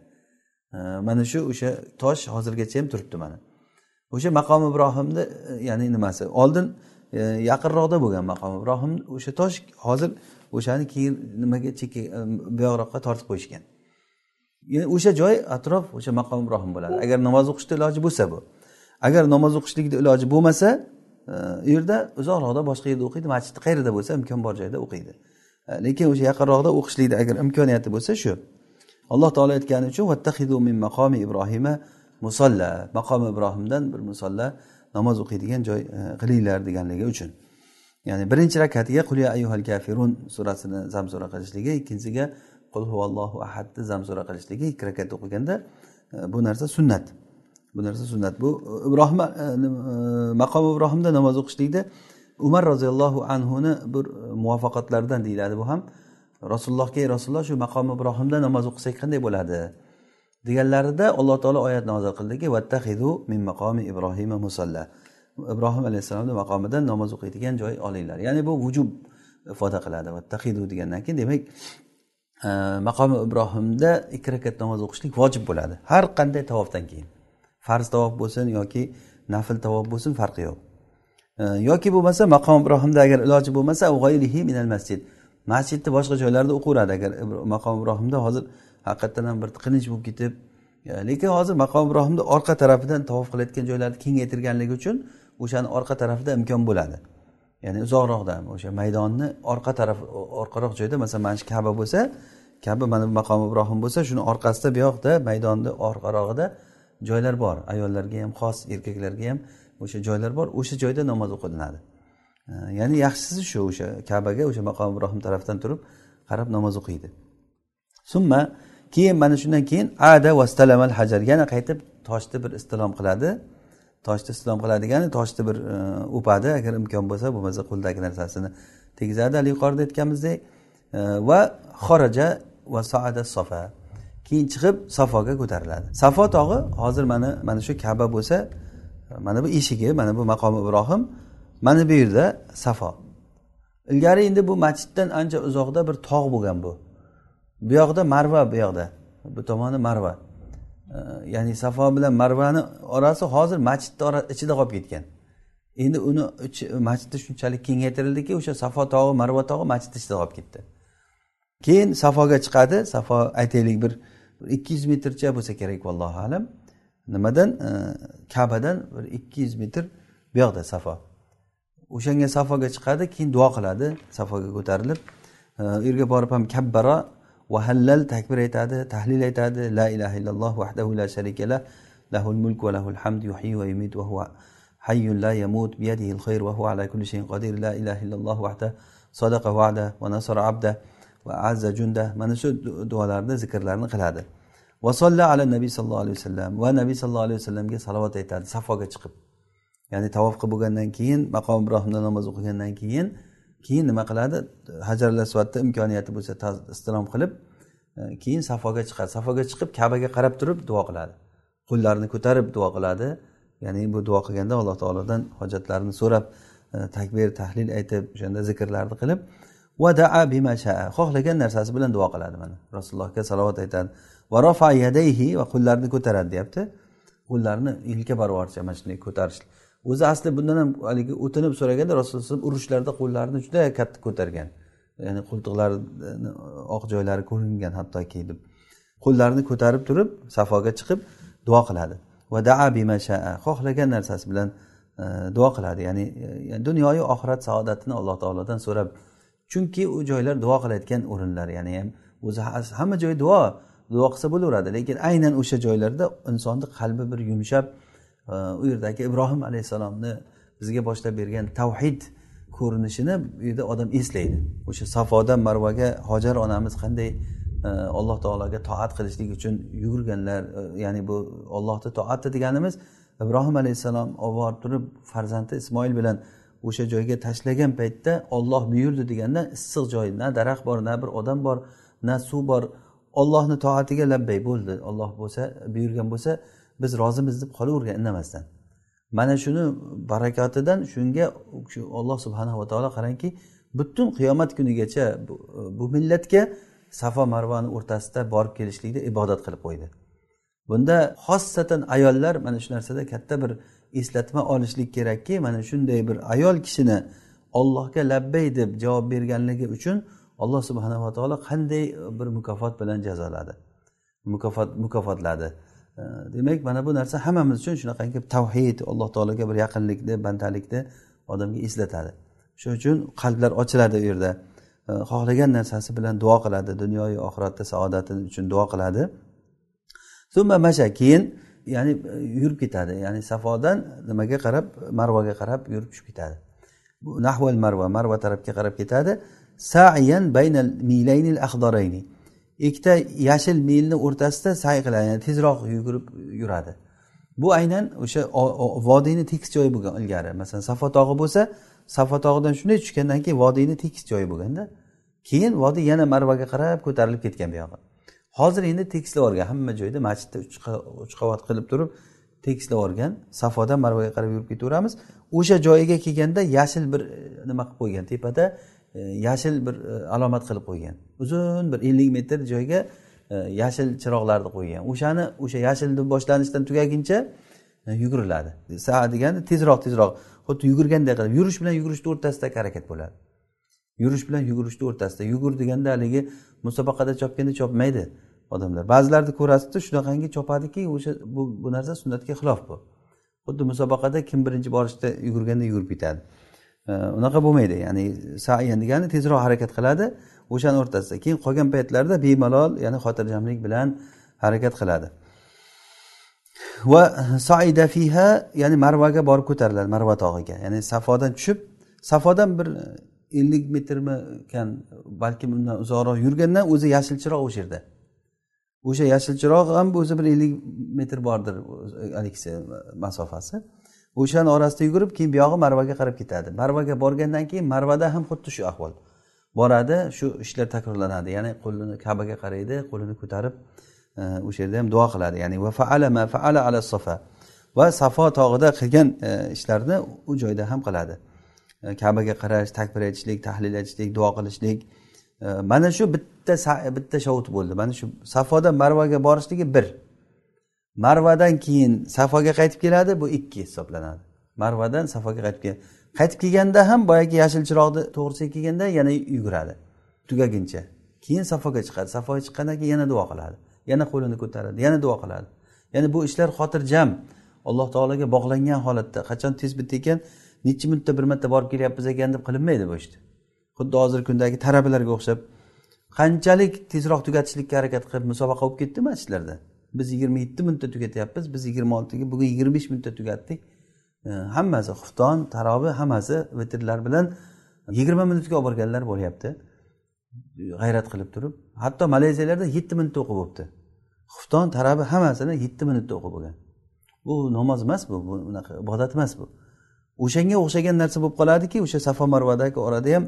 E, mana shu o'sha tosh hozirgacha ham turibdi mana. O'sha maqom ibrohimni e, ya'ni nimasi? Oldin e, yaqinroqda bo'lgan maqom ibrohim o'sha tosh hozir o'shani keyin nimaga chekka e, buyoqroqqa tortib qo'yishgan. Ya'ni o'sha joy atrof o'sha maqom ibrohim bo'ladi. Agar namoz o'qishni iloji bo'lsa bu. Agar namoz o'qishlikni iloji bo'lmasa u yerda uzoqroqda boshqa yerda o'qiydi masjidni qayerda bo'lsa imkon bor joyda o'qiydi. Lekin o'sha yaqinroqda o'qishlikni agar imkoniyati bo'lsa shu. Alloh taolo aytgani uchun vattahidu min maqomi ibrohima musolla maqomi ibrohimdan bir musolla namoz o'qiydigan joy e, qilinglar deganligi uchun. Ya'ni birinchi rakatiga qul ya ayyuhal kafirun surasini zamsura qilishligi ikkinchisiga qul huvallohu ahadni zamsura qilishligi ikki rakat o'qiganda e, bu narsa sunnat. Bu narsa sunnat. Bu e, ibrohim maqom ibrohimda namoz o'qishlikda umar roziyallohu anhuni bir muvaffaqatlaridan deyiladi bu ham. Rasulullohga ey rasululloh shu maqom ibrohimda namoz o'qisak qanday bo'ladi? Deganlarida alloh taolo oyat nozil qildiki vattahidu min maqomi ibrohima musalla. Ibrohim alayhissalomni maqomidan namoz o'qiydigan joy olinglar. Ya'ni bu vujub ifoda qiladi vattahidu degandan keyin demak e, maqomi ibrohimda ikki rakat namoz o'qishlik vojib bo'ladi. Har qanday tavofdan keyin. Farz tavof bo'lsin yoki nafl tavof bo'lsin farqi yo'q. E, yoki bo'lmasa maqom ibrohimda agar iloji bo'lmasa minal masjid. Masjidni boshqa joylarda o'qiveradi agar maqom ibrohimda hozir haqiqatdan ham bir tiqilinch bo'lib ketib e, lekin hozir maqom ibrohimni orqa tarafidan tavof qilayotgan joylarni kengaytirganligi uchun o'shani orqa tarafida imkon bo'ladi. Ya'ni uzoqroqda o'sha maydonni orqa taraf orqaroq joyda masalan mana shu kaba bo'lsa kaba mana bu maqom ibrohim bo'lsa shuni orqasida bu yoqda maydonni orqarog'ida joylar bor. Ayollarga ham xos erkaklarga ham o'sha joylar bor. O'sha joyda namoz o'qilinadi. E, ya'ni yaxshisi shu o'sha kabaga o'sha maqom ibrohim tarafdan turib qarab namoz o'qiydi. Summa keyin mana shundan keyin ada vastalamal hajar. Yana qaytib toshni bir istilom qiladi. Toshni istilom qiladi ya'ni toshni bir o'padi e, agar imkon bo'lsa bo'lmasa qo'lidagi narsasini tegizadi. Hali yuqorida aytganimizdek e, va xoraja va soada sofa. Keyin chiqib safoga ko'tariladi. Safo tog'i hozir mana mana shu kaba bo'lsa mana bu eshigi mana bu maqomi ibrohim mana bu yerda safo. Ilgari endi bu masjiddan ancha uzoqda bir tog' bo'lgan bu. Bu yoqda marva bu yoqda. Bu tomoni marva. Ya'ni safo bilan marvani orasi hozir masjidni ichida qolib ketgan. Endi uni masjidni shunchalik kengaytirildiki o'sha safo tog'i marva tog'i masjidni ichida qolib ketdi. Keyin safoga chiqadi. Safo aytaylik bir ikki yuz metrcha bo'lsa kerak vallohu alam. Nimadan? E, kabadan bir ikki yuz metr bu yoqda safo. O'shanga safoga chiqadi keyin duo qiladi safoga ko'tarilib. E, u yerga borib ham kabbara va hallal takbir aytadi tahlil aytadi la ilaha illalloh vahdahu la sharikala lahul mulk va lahul hamd yuhyi va yumit va huva hayyun la yamut biyadihi al-khayr va huwa ala kulli shay'in qodir la ilaha illalloh vahda sadaqa va'da va nasara abda va azza junda mana shu duolarni zikrlarni qiladi. va solla ala nabiy sallallohu alayhi vasallam va nabiy sallallohu alayhi vasallamga salovat aytadi safoga chiqib. ya'ni tavof qilib bo'lgandan keyin maqom ibrohimda namoz o'qigandan keyin keyin nima qiladi? Hajar asvadda imkoniyati bo'lsa istilom qilib e, keyin safoga chiqadi. Safoga chiqib kabaga qarab turib duo qiladi. Qo'llarini ko'tarib duo qiladi. Ya'ni bu duo qilganda alloh taolodan hojatlarini so'rab e, takbir tahlil aytib o'shanda zikrlarni qilib vadaa bima shaa. Xohlagan narsasi bilan duo qiladi mana. Rasulullohga salovat aytadi. Va rafa yadayhi va qo'llarini ko'taradi deyapti. Qo'llarini yelka barvarcha mana shunday ko'tarish o'zi asli bundan ham haligi o'tinib so'raganda rasululloh urushlarda qo'llarini juda katta ko'targan. Ya'ni qo'ltiqlarini oq joylari ko'ringan hattoki deb qo'llarini ko'tarib turib safoga chiqib duo qiladi. Va daa bimashaa xohlagan narsasi bilan e, duo qiladi. Ya'ni e, dunyoyu oxirat saodatini alloh taolodan so'rab chunki u joylar duo qilayotgan o'rinlar ya'ni ham o'zi hamma joy duo duo qilsa bo'laveradi lekin aynan o'sha joylarda insonni qalbi bir yumshab u yerdagi ibrohim alayhissalomni bizga boshlab bergan tavhid ko'rinishini bu yerda odam eslaydi. O'sha safodan marvaga hojar onamiz qanday e, alloh taologa toat qilishlik uchun yugurganlar e, ya'ni bu ollohni toati deganimiz ibrohim alayhissalom olib borib turib farzandi ismoil bilan o'sha joyga tashlagan paytda olloh buyurdi deganda issiq joy na daraxt bor na bir odam bor na suv bor ollohni toatiga labbay bo'ldi. Olloh bo'lsa buyurgan bo'lsa biz rozimiz deb qolavergan indamasdan. Mana shuni barakotidan shunga alloh olloh subhanava taolo qarangki butun qiyomat kunigacha bu, bu millatga safo marvani o'rtasida borib kelishlikda ibodat qilib qo'ydi. Bunda xossatan ayollar mana shu narsada katta bir eslatma olishlik kerakki mana shunday bir ayol kishini ollohga labbay deb javob berganligi uchun alloh subhanava taolo qanday bir mukofot bilan jazoladi mukofot mukofotladi. Demak mana bu narsa hammamiz uchun shunaqangi tavhid alloh taologa bir yaqinlikni bandalikni odamga eslatadi. Shuning uchun qalblar ochiladi u yerda. Xohlagan narsasi bilan duo qiladi dunyoyu oxiratda saodati uchun duo qiladi. Masha keyin ya'ni e, yurib ketadi. Ya'ni safodan nimaga qarab? Marvaga qarab yurib tushib ketadi. Bu nahval marva marva tarafga qarab ketadi. Sayan baynal milaynil axdorayni ikkita yashil milni o'rtasida say qiladi ya'ni tezroq yugurib yuradi. Bu aynan o'sha vodiyni tekis joyi bo'lgan ilgari. Masalan safo tog'i bo'lsa safo tog'idan shunday tushgandan keyin vodiyni tekis joyi bo'lganda keyin vodiy yana marvaga qarab ko'tarilib ketgan buyog'i. Hozir endi tekislab yuborgan hamma joyda masjidda uch qavat qilib turib tekislab yuborgan safodan marvaga qarab yurib ketaveramiz. O'sha joyiga kelganda yashil bir e, nima qilib qo'ygan tepada E, yashil bir e, alomat qilib qo'ygan. Uzun bir ellik metr joyga e, yashil chiroqlarni qo'ygan. O'shani o'sha yashilni boshlanishdan tugaguncha yuguriladi. Sa degani tezroq tezroq xuddi yugurganday qilib yurish bilan yugurishni o'rtasidagi harakat bo'ladi. Yurish bilan yugurishni o'rtasida yugur deganda haligi musobaqada chopganda chopmaydi odamlar. Ba'zilarni ko'rasizda shunaqangi chopadiki o'sha bu, bu narsa sunnatga xilof bu. Xuddi musobaqada kim birinchi borishda yugurganda yugurib ketadi. Unaqa bo'lmaydi. Ya'ni sayan degani tezroq harakat qiladi. O'shani o'rtasida keyin qolgan paytlarda bemalol ya'ni xotirjamlik bilan harakat qiladi. Va saida fiha ya'ni marvaga borib ko'tariladi marva tog'iga. Ya'ni safodan tushib safodan bir ellik metrmi ekan balkim undan uzoqroq yurgandan o'zi yashil chiroq o'sha yerda o'sha yashil chiroq ham o'zi bir ellik metr bordir haligisi masofasi. O'shani orasida yugurib keyin buyog'i marvaga qarab ketadi. Marvaga borgandan keyin marvada ham xuddi shu ahvol. Boradi shu ishlar takrorlanadi. Ya'ni qo'lini kabaga qaraydi qo'lini ko'tarib e, o'sha yerda ham duo qiladi. Ya'ni va faala ma faala ala safa. Va safo tog'ida qilgan e, ishlarni u joyda ham qiladi. E, kabaga qarash takbir aytishlik tahlil aytishlik duo qilishlik. Mana shu bitta bitta shovut bo'ldi. Mana shu safodan marvaga borishligi bir. Marvadan keyin safoga qaytib keladi bu ikki hisoblanadi. Marvadan safoga qaytib keladi qaytib kelganda ham boyagi yashil chiroqni to'g'risiga kelganda yana yuguradi tugaguncha. Keyin safoga chiqadi. Safoga chiqqandan keyin yana duo qiladi yana qo'lini ko'taradi yana duo qiladi. Ya'ni bu ishlar xotirjam. Alloh taologa bog'langan holatda qachon tez bitta ekan necha minutda bir marta borib kelyapmiz ekan deb qilinmaydi bu ishni xuddi hozirgi kundagi talabalarga o'xshab qanchalik tezroq tugatishlikka harakat qilib musobaqa bo'lib ketdi masjidlarda biz yigirma yetti minutda tugatyapmiz biz yigirma oltiga bugun yigirma besh minutda tugatdik. Hammasi xufton tarobi hammasi vitrlar bilan yigirma minutga olib borganlar bo'lyapti. G'ayrat qilib turib. Hatto malayziyalarda yetti minutda o'qib bo'libdi. Xufton tarabi hammasini yetti minutda o'qib bo'lgan. Bu namoz emas bu bunaqa ibodat emas bu. O'shanga o'xshagan narsa bo'lib qoladiki o'sha safo marvadagi orada ham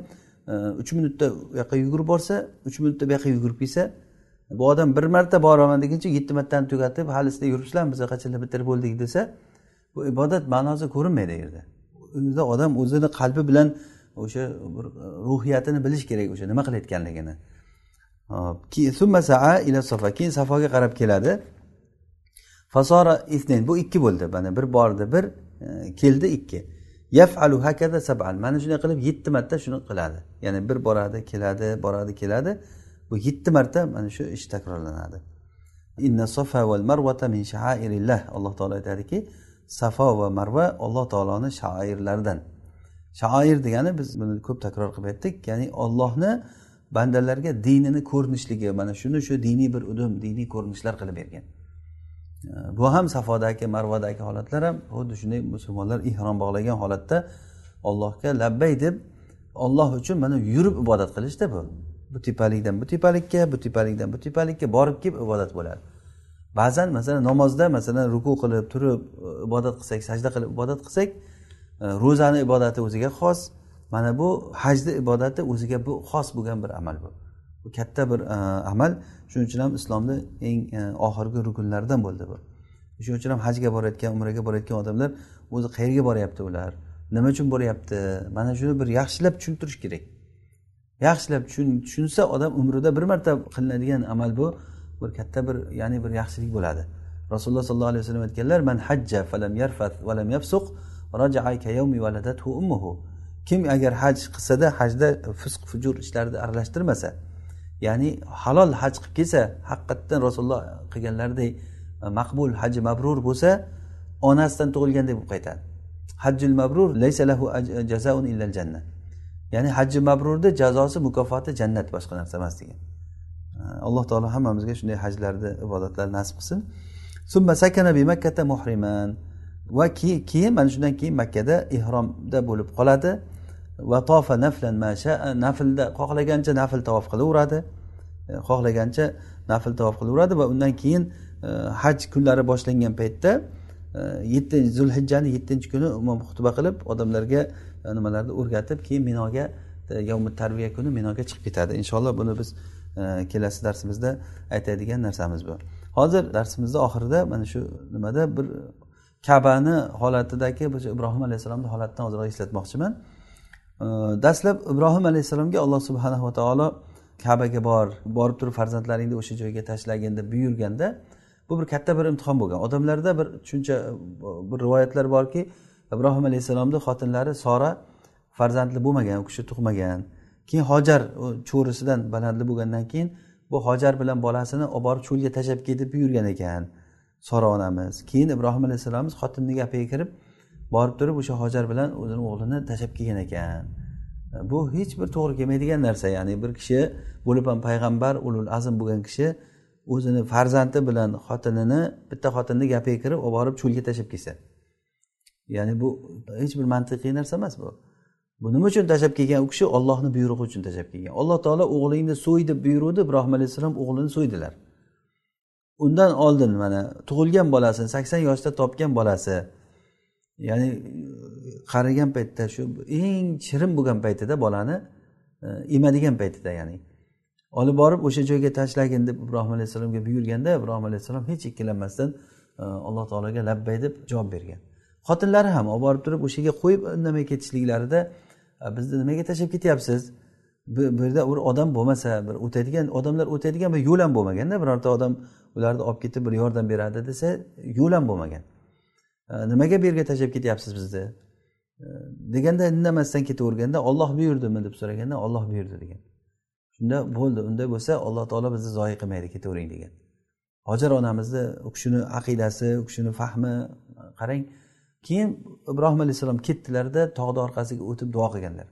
e, uch minutda u yoqqa yugurib borsa uch minutda bu yoqqa yugurib kelsa bu odam bir marta boraman deguncha yetti martani tugatib hali sizlar yuribsizlarmi biz qachonlar bitirib bo'ldik desa bu ibodat ma'nosi ko'rinmaydi u yerda. Unda odam o'zini qalbi bilan o'sha bir e, ruhiyatini bilish kerak o'sha nima qilayotganligini. Keyin safoga qarab keladi. Fasora bu ikki bo'ldi. Mana bir bordi bir e, keldi ikki. Yafalu hakada saban. Mana shunday qilib yetti marta shuni qiladi. Ya'ni bir boradi keladi boradi keladi. Bu yetti marta mana shu ish takrorlanadi. Inna safa val marvata min shairillah alloh taolo aytadiki safo va marva alloh taoloni shoirlaridan shoir degani biz buni ko'p takror qilib aytdik ya'ni ollohni bandalarga dinini ko'rinishligi mana shuni shu diniy bir udum diniy ko'rinishlar qilib bergan. Bu ham safodagi marvadagi holatlar ham xuddi shunday musulmonlar ihrom bog'lagan holatda ollohga labbay deb olloh uchun mana yurib ibodat qilishda bu. Bu tepalikdan bu tepalikka bu tepalikdan bu tepalikka borib kelib ibodat bo'ladi. Ba'zan masalan namozda masalan ruku qilib turib e, ibodat qilsak sajda qilib ibodat qilsak e, ro'zani ibodati o'ziga xos mana bu hajni ibodati o'ziga bu xos bo'lgan bir amal bu. Bu katta bir e, amal. Shuning uchun ham islomni eng oxirgi rukunlaridan bo'ldi bu. Shuning uchun ham hajga borayotgan umraga borayotgan odamlar o'zi qayerga boryapti ular. Nima uchun boryapti? Mana shuni bir yaxshilab tushuntirish kerak. Yaxshilab tushunsa odam umrida bir marta qilinadigan amal bu bir katta bir ya'ni bir yaxshilik bo'ladi. Rasululloh sollallohu alayhi vasallam aytganlar man hajja falam yarfat valam yafsuq ummuhu. Kim agar haj qilsada hajda fisq fujur ishlarni aralashtirmasa ya'ni halol haj qilib kelsa haqiqatdan rasululloh qilganlaridek e, maqbul haji mabrur bo'lsa onasidan tug'ilgandek bo'lib qaytadi. Hajjul mabrur laysa lahu jazaun illal janna ya'ni hajji mabrurni jazosi mukofoti jannat boshqa narsa emas degan. Alloh taolo hammamizga shunday hajlarni ibodatlarni nasib qilsin. Summa sakana bi makkata muhriman. Va keyin mana shundan keyin makkada ihromda bo'lib qoladi. Va tofa naflan masha naflda xohlagancha nafl tavof qilaveradi. Xohlagancha nafl tavof qilaveradi va undan keyin e, haj kunlari boshlangan paytda e, yettinchi zulhijjani yettinchi kuni imom xutba qilib odamlarga E, nimalarni o'rgatib keyin minoga e, yovmi tarbiya kuni minoga chiqib ketadi. Inshaalloh buni biz e, kelasi darsimizda aytadigan narsamiz bu. Hozir darsimizni oxirida mana shu nimada bir kabani holatidagi ibrohim alayhissalomni holatidan ozroq eslatmoqchiman. Dastlab ibrohim alayhissalomga alloh subhanava taolo kabaga bor borib turib farzandlaringni o'sha joyga tashlagin deb buyurganda bu bir katta bir imtihon bo'lgan. Odamlarda bir tushuncha bir rivoyatlar borki ibrohim alayhissalomni xotinlari sora farzandli bo'lmagan u kishi tug'magan. Keyin hojar cho'risidan balandli bo'lgandan keyin bu hojar bilan bolasini olib borib cho'lga tashlab ketib buyurgan ekan sora onamiz. Keyin ibrohim alayhissalomimiz xotinni gapiga kirib borib turib o'sha hojar bilan o'zini o'g'lini tashlab kelgan ekan. Bu hech bir to'g'ri kelmaydigan narsa ya'ni bir kishi bo'lib ham payg'ambar ulul azm bo'lgan kishi o'zini farzandi bilan xotinini bitta xotinni gapiga kirib olib borib cho'lga tashlab kelsa. Ya'ni bu hech bir mantiqiy narsa emas bu. Bu nima uchun tashlab kelgan u kishi ollohni buyrug'i uchun tashlab kelgan? Alloh taolo o'g'lingni so'y deb buyuruvdi ibrohim alayhissalom o'g'lini so'ydilar. Undan oldin mana tug'ilgan bolasini sakson yoshda topgan bolasi ya'ni qarigan paytda shu eng shirin bo'lgan paytida bolani emadigan paytida ya'ni olib borib o'sha joyga tashlagin deb ibrohim alayhissalomga buyurganda ibrohim alayhissalom hech ikkilanmasdan e, alloh taologa labbay deb javob bergan. Xotinlari ham olib borib turib o'sha yerga qo'yib indamay ketishliklarida bizni nimaga tashlab ketyapsiz? Bu yerda bir odam bo'lmasa bir o'tadigan odamlar o'tadigan bir yo'l ham bo'lmaganda birorta odam ularni olib ketib bir yordam beradi desa yo'l ham bo'lmagan. Nimaga bu yerga tashlab ketyapsiz bizni? Deganda indamasdan ketaverganda olloh buyurdimi? deb so'raganda olloh buyurdi degan. Shunda bo'ldi unday bo'lsa alloh taolo bizni zoyi qilmaydi ketavering degan. Hojar onamizni u kishini aqidasi u kishini fahmi qarang keyin ibrohim alayhissalom ketdilarda tog'ni orqasiga o'tib duo qilganlar.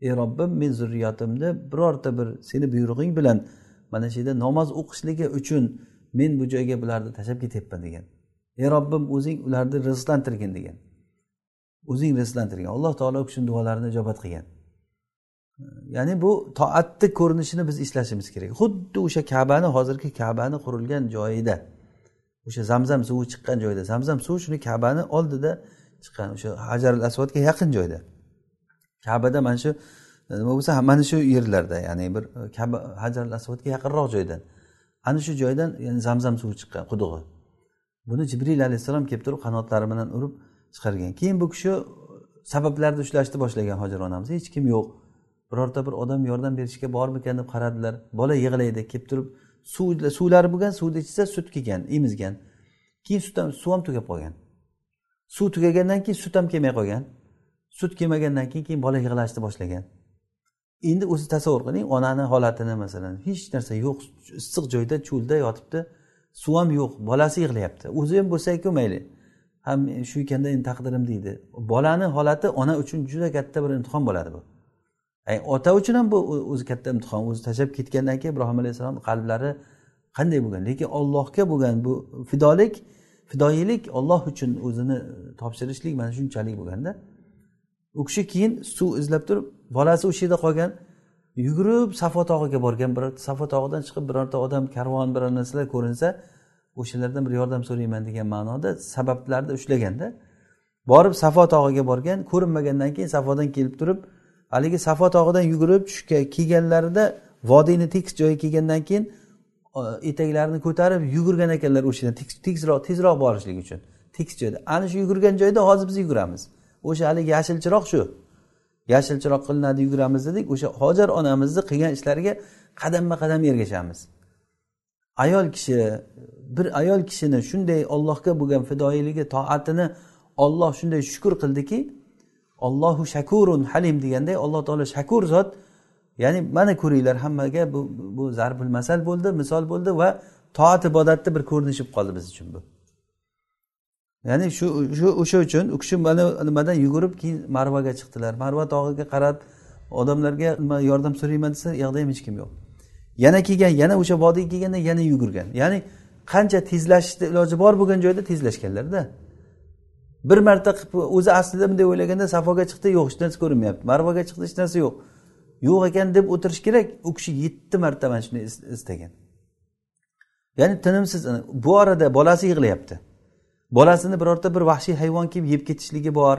Ey robbim men zurriyotimni birorta bir seni buyrug'ing bilan mana shu yerda namoz o'qishligi uchun men bu joyga bularni tashlab ketyapman degan. Ey robbim o'zing ularni rizqlantirgin degan. O'zing rizqlantirgin. Alloh taolo u kishini duolarini ijobat qilgan. Ya'ni bu toatni ko'rinishini biz eslashimiz kerak. Xuddi o'sha kabani hozirgi kabani qurilgan joyida o'sha zamzam suvi chiqqan joyda. Zamzam suvi shuni kabani oldida chiqqan. O'sha hajarul asvodga yaqin joyda. Kabada mana shu e, nima bo'lsa mana shu yerlarda ya'ni bir e, kaba hajarul asvodga yaqinroq joydan. Ana shu joydan yani zamzam suvi chiqqan qudug'i. Buni jibril alayhissalom kelib turib qanotlari bilan urib chiqargan. Keyin bu kishi e, sabablarni ushlashni boshlagan hojir onamiz. Hech kim yo'q. Birorta bir odam yordam berishga bormikan deb qaradilar. Bola yig'laydi kelib turib suv suvlari bo'lgan suvni ichsa sut kelgan emizgan keyin sut ham suv ham tugab qolgan. Suv tugagandan keyin sut ham kelmay qolgan. Sut kelmagandan keyin keyin bola yig'lashni boshlagan. Endi o'zi tasavvur qiling onani holatini masalan hech narsa yo'q issiq joyda cho'lda yotibdi suv ham yo'q bolasi yig'layapti. O'zi ham bo'lsaku mayli ham shu ekanda endi taqdirim deydi. Bolani holati ona uchun juda katta bir imtihon bo'ladi bu. Ota uchun ham bu o'zi katta imtihon o'zi tashlab ketgandan keyin ibrohim alayhissalom qalblari qanday bo'lgan? Lekin ollohga bo'lgan bu fidolik fidoyilik olloh uchun o'zini topshirishlik mana shunchalik bo'lganda. U kishi keyin suv izlab turib bolasi o'sha yerda qolgan yugurib safo tog'iga borgan bir safo tog'idan chiqib birorta odam karvon biror narsalar ko'rinsa o'shalardan bir yordam so'rayman degan ma'noda sabablarni ushlaganda borib safo tog'iga borgan ko'rinmagandan keyin safodan kelib turib haligi safo tog'idan yugurib tushga kelganlarida vodiyni tekis joyiga kelgandan keyin etaklarini ko'tarib yugurgan ekanlar o'sha yerdan tekisroq tezroq borishlik uchun. Tekis joyda. Ana shu yugurgan joyda hozir biz yuguramiz. O'sha haligi yashil chiroq shu. Yashil chiroq qilinadi yuguramiz dedik. O'sha hojar onamizni qilgan ishlariga qadamma qadam ergashamiz. Ayol kishi bir ayol kishini shunday ollohga bo'lgan fidoyiligi toatini olloh shunday shukur qildiki ollohu shakurun halim deganday alloh taolo shakur zot. Ya'ni mana ko'ringlar hammaga bu bu zarbul masal bo'ldi misol bo'ldi va toat ibodatni bir ko'rinishi bo'lib qoldi biz uchun bu. Ya'ni shu shu o'sha uchun u kishi mana nimadan yugurib keyin marvaga chiqdilar. Marva tog'iga qarab odamlarga nima yordam so'rayman desa u yoqda ham hech kim yo'q. Yana kelgan yana o'sha vodiyga kelganda yana yugurgan. Ya'ni qancha tezlashishni iloji bor bo'lgan joyda tezlashganlarda. Bir marta o'zi aslida bunday o'ylaganda safoga chiqdi. Yo'q hech narsa ko'rinmayapti. Marvaga chiqdi hech narsa yo'q. Yo'q ekan deb o'tirish kerak. U kishi yetti marta mana shuni istagan. Ya'ni tinimsiz bu orada bolasi yig'layapti. Bolasini birorta bir vahshiy hayvon kelib yeb ketishligi bor.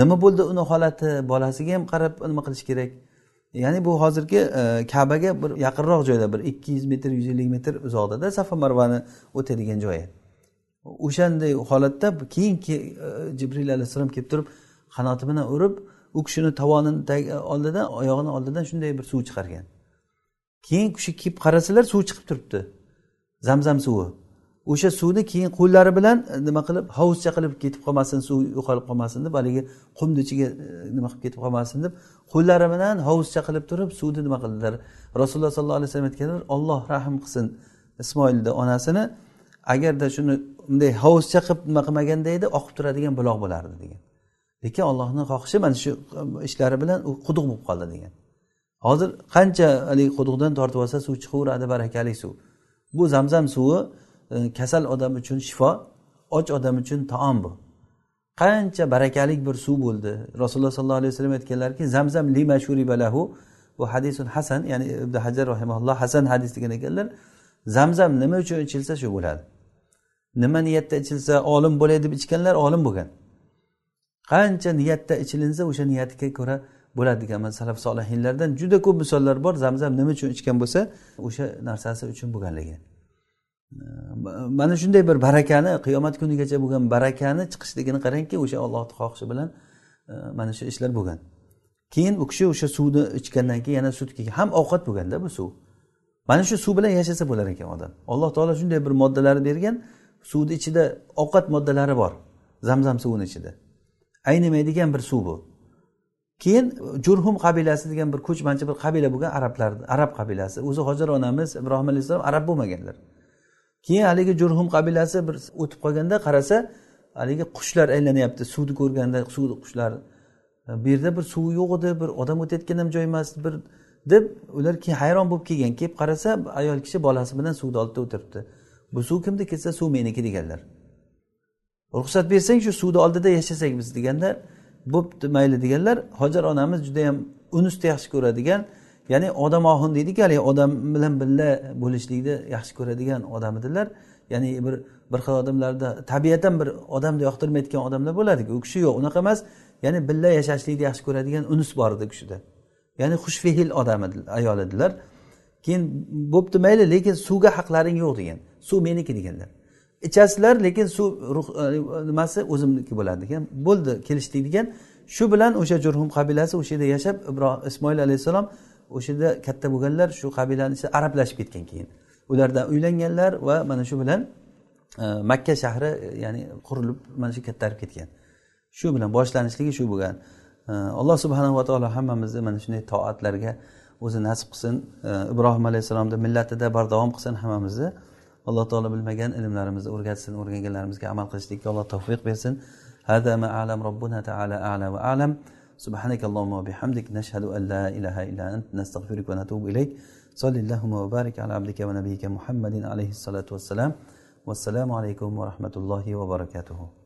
Nima bo'ldi uni holati? Bolasiga ham qarab nima qilish kerak? Ya'ni bu hozirgi e, kabaga bir yaqinroq joyda bir ikki yuz metr yuz ellik metr uzoqdada safa marvani o'tadigan joyi o'shanday holatda keyin e, jibril alayhissalom kelib turib qanoti bilan urib u kishini tovonini oldidan oyog'ini oldidan shunday bir suv chiqargan. Keyin kishi kelib qarasalar suv chiqib turibdi. Zamzam suvi. O'sha suvni keyin qo'llari bilan e, nima qilib hovuzcha qilib ketib qolmasin suv yo'qolib qolmasin deb haligi qumni ichiga e, nima qilib ketib qolmasin deb qo'llari bilan hovuzcha qilib turib suvni nima qildilar? Rasululloh sollallohu alayhi vasallam aytganlar olloh rahm qilsin ismoilni onasini agarda shuni bunday hovuzcha qilib nima qilmaganda edi oqib turadigan buloq bo'lardi degan. Lekin allohni xohishi mana shu ishlari bilan u quduq bo'lib qoldi degan. Hozir qancha haligi quduqdan tortib olsa suv chiqaveradi barakali suv. Bu zamzam suvi e, kasal odam uchun shifo och odam uchun taom bu. Qancha barakali bir suv bo'ldi. Rasululloh sollallohu alayhi vasallam aytganlarki zamzam lima shuribalahu bu hadisun hasan ya'ni ibn hajar rahimaulloh hasan hadis degan ekanlar zamzam nima uchun ichilsa shu bo'ladi? Nima niyatda ichilsa olim bo'lay deb ichganlar olim bo'lgan. Qancha niyatda ichilinsa o'sha niyatiga ko'ra bo'ladi degan salaf solihinlardan juda ko'p misollar bor. Zamzam nima uchun ichgan bo'lsa o'sha narsasi uchun bo'lganligi. Mana shunday bir barakani qiyomat kunigacha bo'lgan barakani chiqishligini qarangki o'sha ollohni xohishi bilan mana shu ishlar bo'lgan. Keyin u kishi o'sha suvni ichgandan keyin yana sut ham ovqat bo'lganda bu suv. Mana shu suv bilan yashasa bo'lar ekan odam. Alloh taolo shunday bir moddalarni bergan. Suvni ichida ovqat moddalari bor. Zamzam suvini ichida. Aynimaydigan bir suv bu. Keyin jurhum qabilasi degan bir ko'chmanchi bir qabila bo'lgan arablar arab qabilasi. O'zi hojir onamiz ibrohim alayhissalom arab bo'lmaganlar. Keyin haligi jurhum qabilasi bir o'tib qolganda qarasa haligi qushlar aylanyapti suvni ko'rganda suvni qushlar. Bu yerda bir suv yo'q edi bir odam o'tayotgan ham joy emas bir deb ular keyin hayron bo'lib kelgan. Kelib qarasa ayol kishi bolasi bilan suvni oldida o'tiribdi. Bu suv kimni ketsa suv meniki deganlar. Ruxsat bersang shu suvni oldida yashasak biz deganda bo'pti mayli deganlar hojar onamiz judayam unusni yaxshi ko'radigan ya'ni odam ohin deydiku haligi odam bilan birga bo'lishlikni yaxshi ko'radigan odam edilar ya'ni bir bir xil odamlarda tabiatan bir odamni yoqtirmayotgan odamlar bo'ladiku u kishi yo'q unaqa emas. Ya'ni birga yashashlikni yaxshi ko'radigan unus bor edi u kishida. Ya'ni xushfehil odam ayol edilar. Keyin bo'pti mayli lekin suvga haqlaring yo'q degan. Suv meniki deganlar. Ichasizlar lekin suv e, nimasi? O'zimniki bo'ladi degan. Bo'ldi kelishdik degan. Shu bilan o'sha jurhum qabilasi o'sha yerda yashab ibrohim ismoil alayhissalom o'sha yerda katta bo'lganlar shu qabilani ichida arablashib ketgan keyin. Ulardan uylanganlar va mana shu bilan e, makka shahri e, ya'ni qurilib mana shu kattarib ketgan. Shu bilan boshlanishligi shu bo'lgan. Alloh subhanava taolo hammamizni mana shunday toatlarga o'zi nasib qilsin ibrohim alayhissalomni millatida bardavom qilsin hammamizni alloh taolo bilmagan ilmlarimizni o'rgatsin o'rganganlarimizga amal qilishlikka alloh tavfiq bersin هذا ما أعلم ربنا تعالى أعلى وأعلم سبحانك اللهم وبحمدك نشهد أن لا إله إلا أنت نستغفرك ونتوب إليك صل اللهم وبارك على عبدك ونبيك محمد عليه الصلاة والسلام والسلام عليكم ورحمة الله وبركاته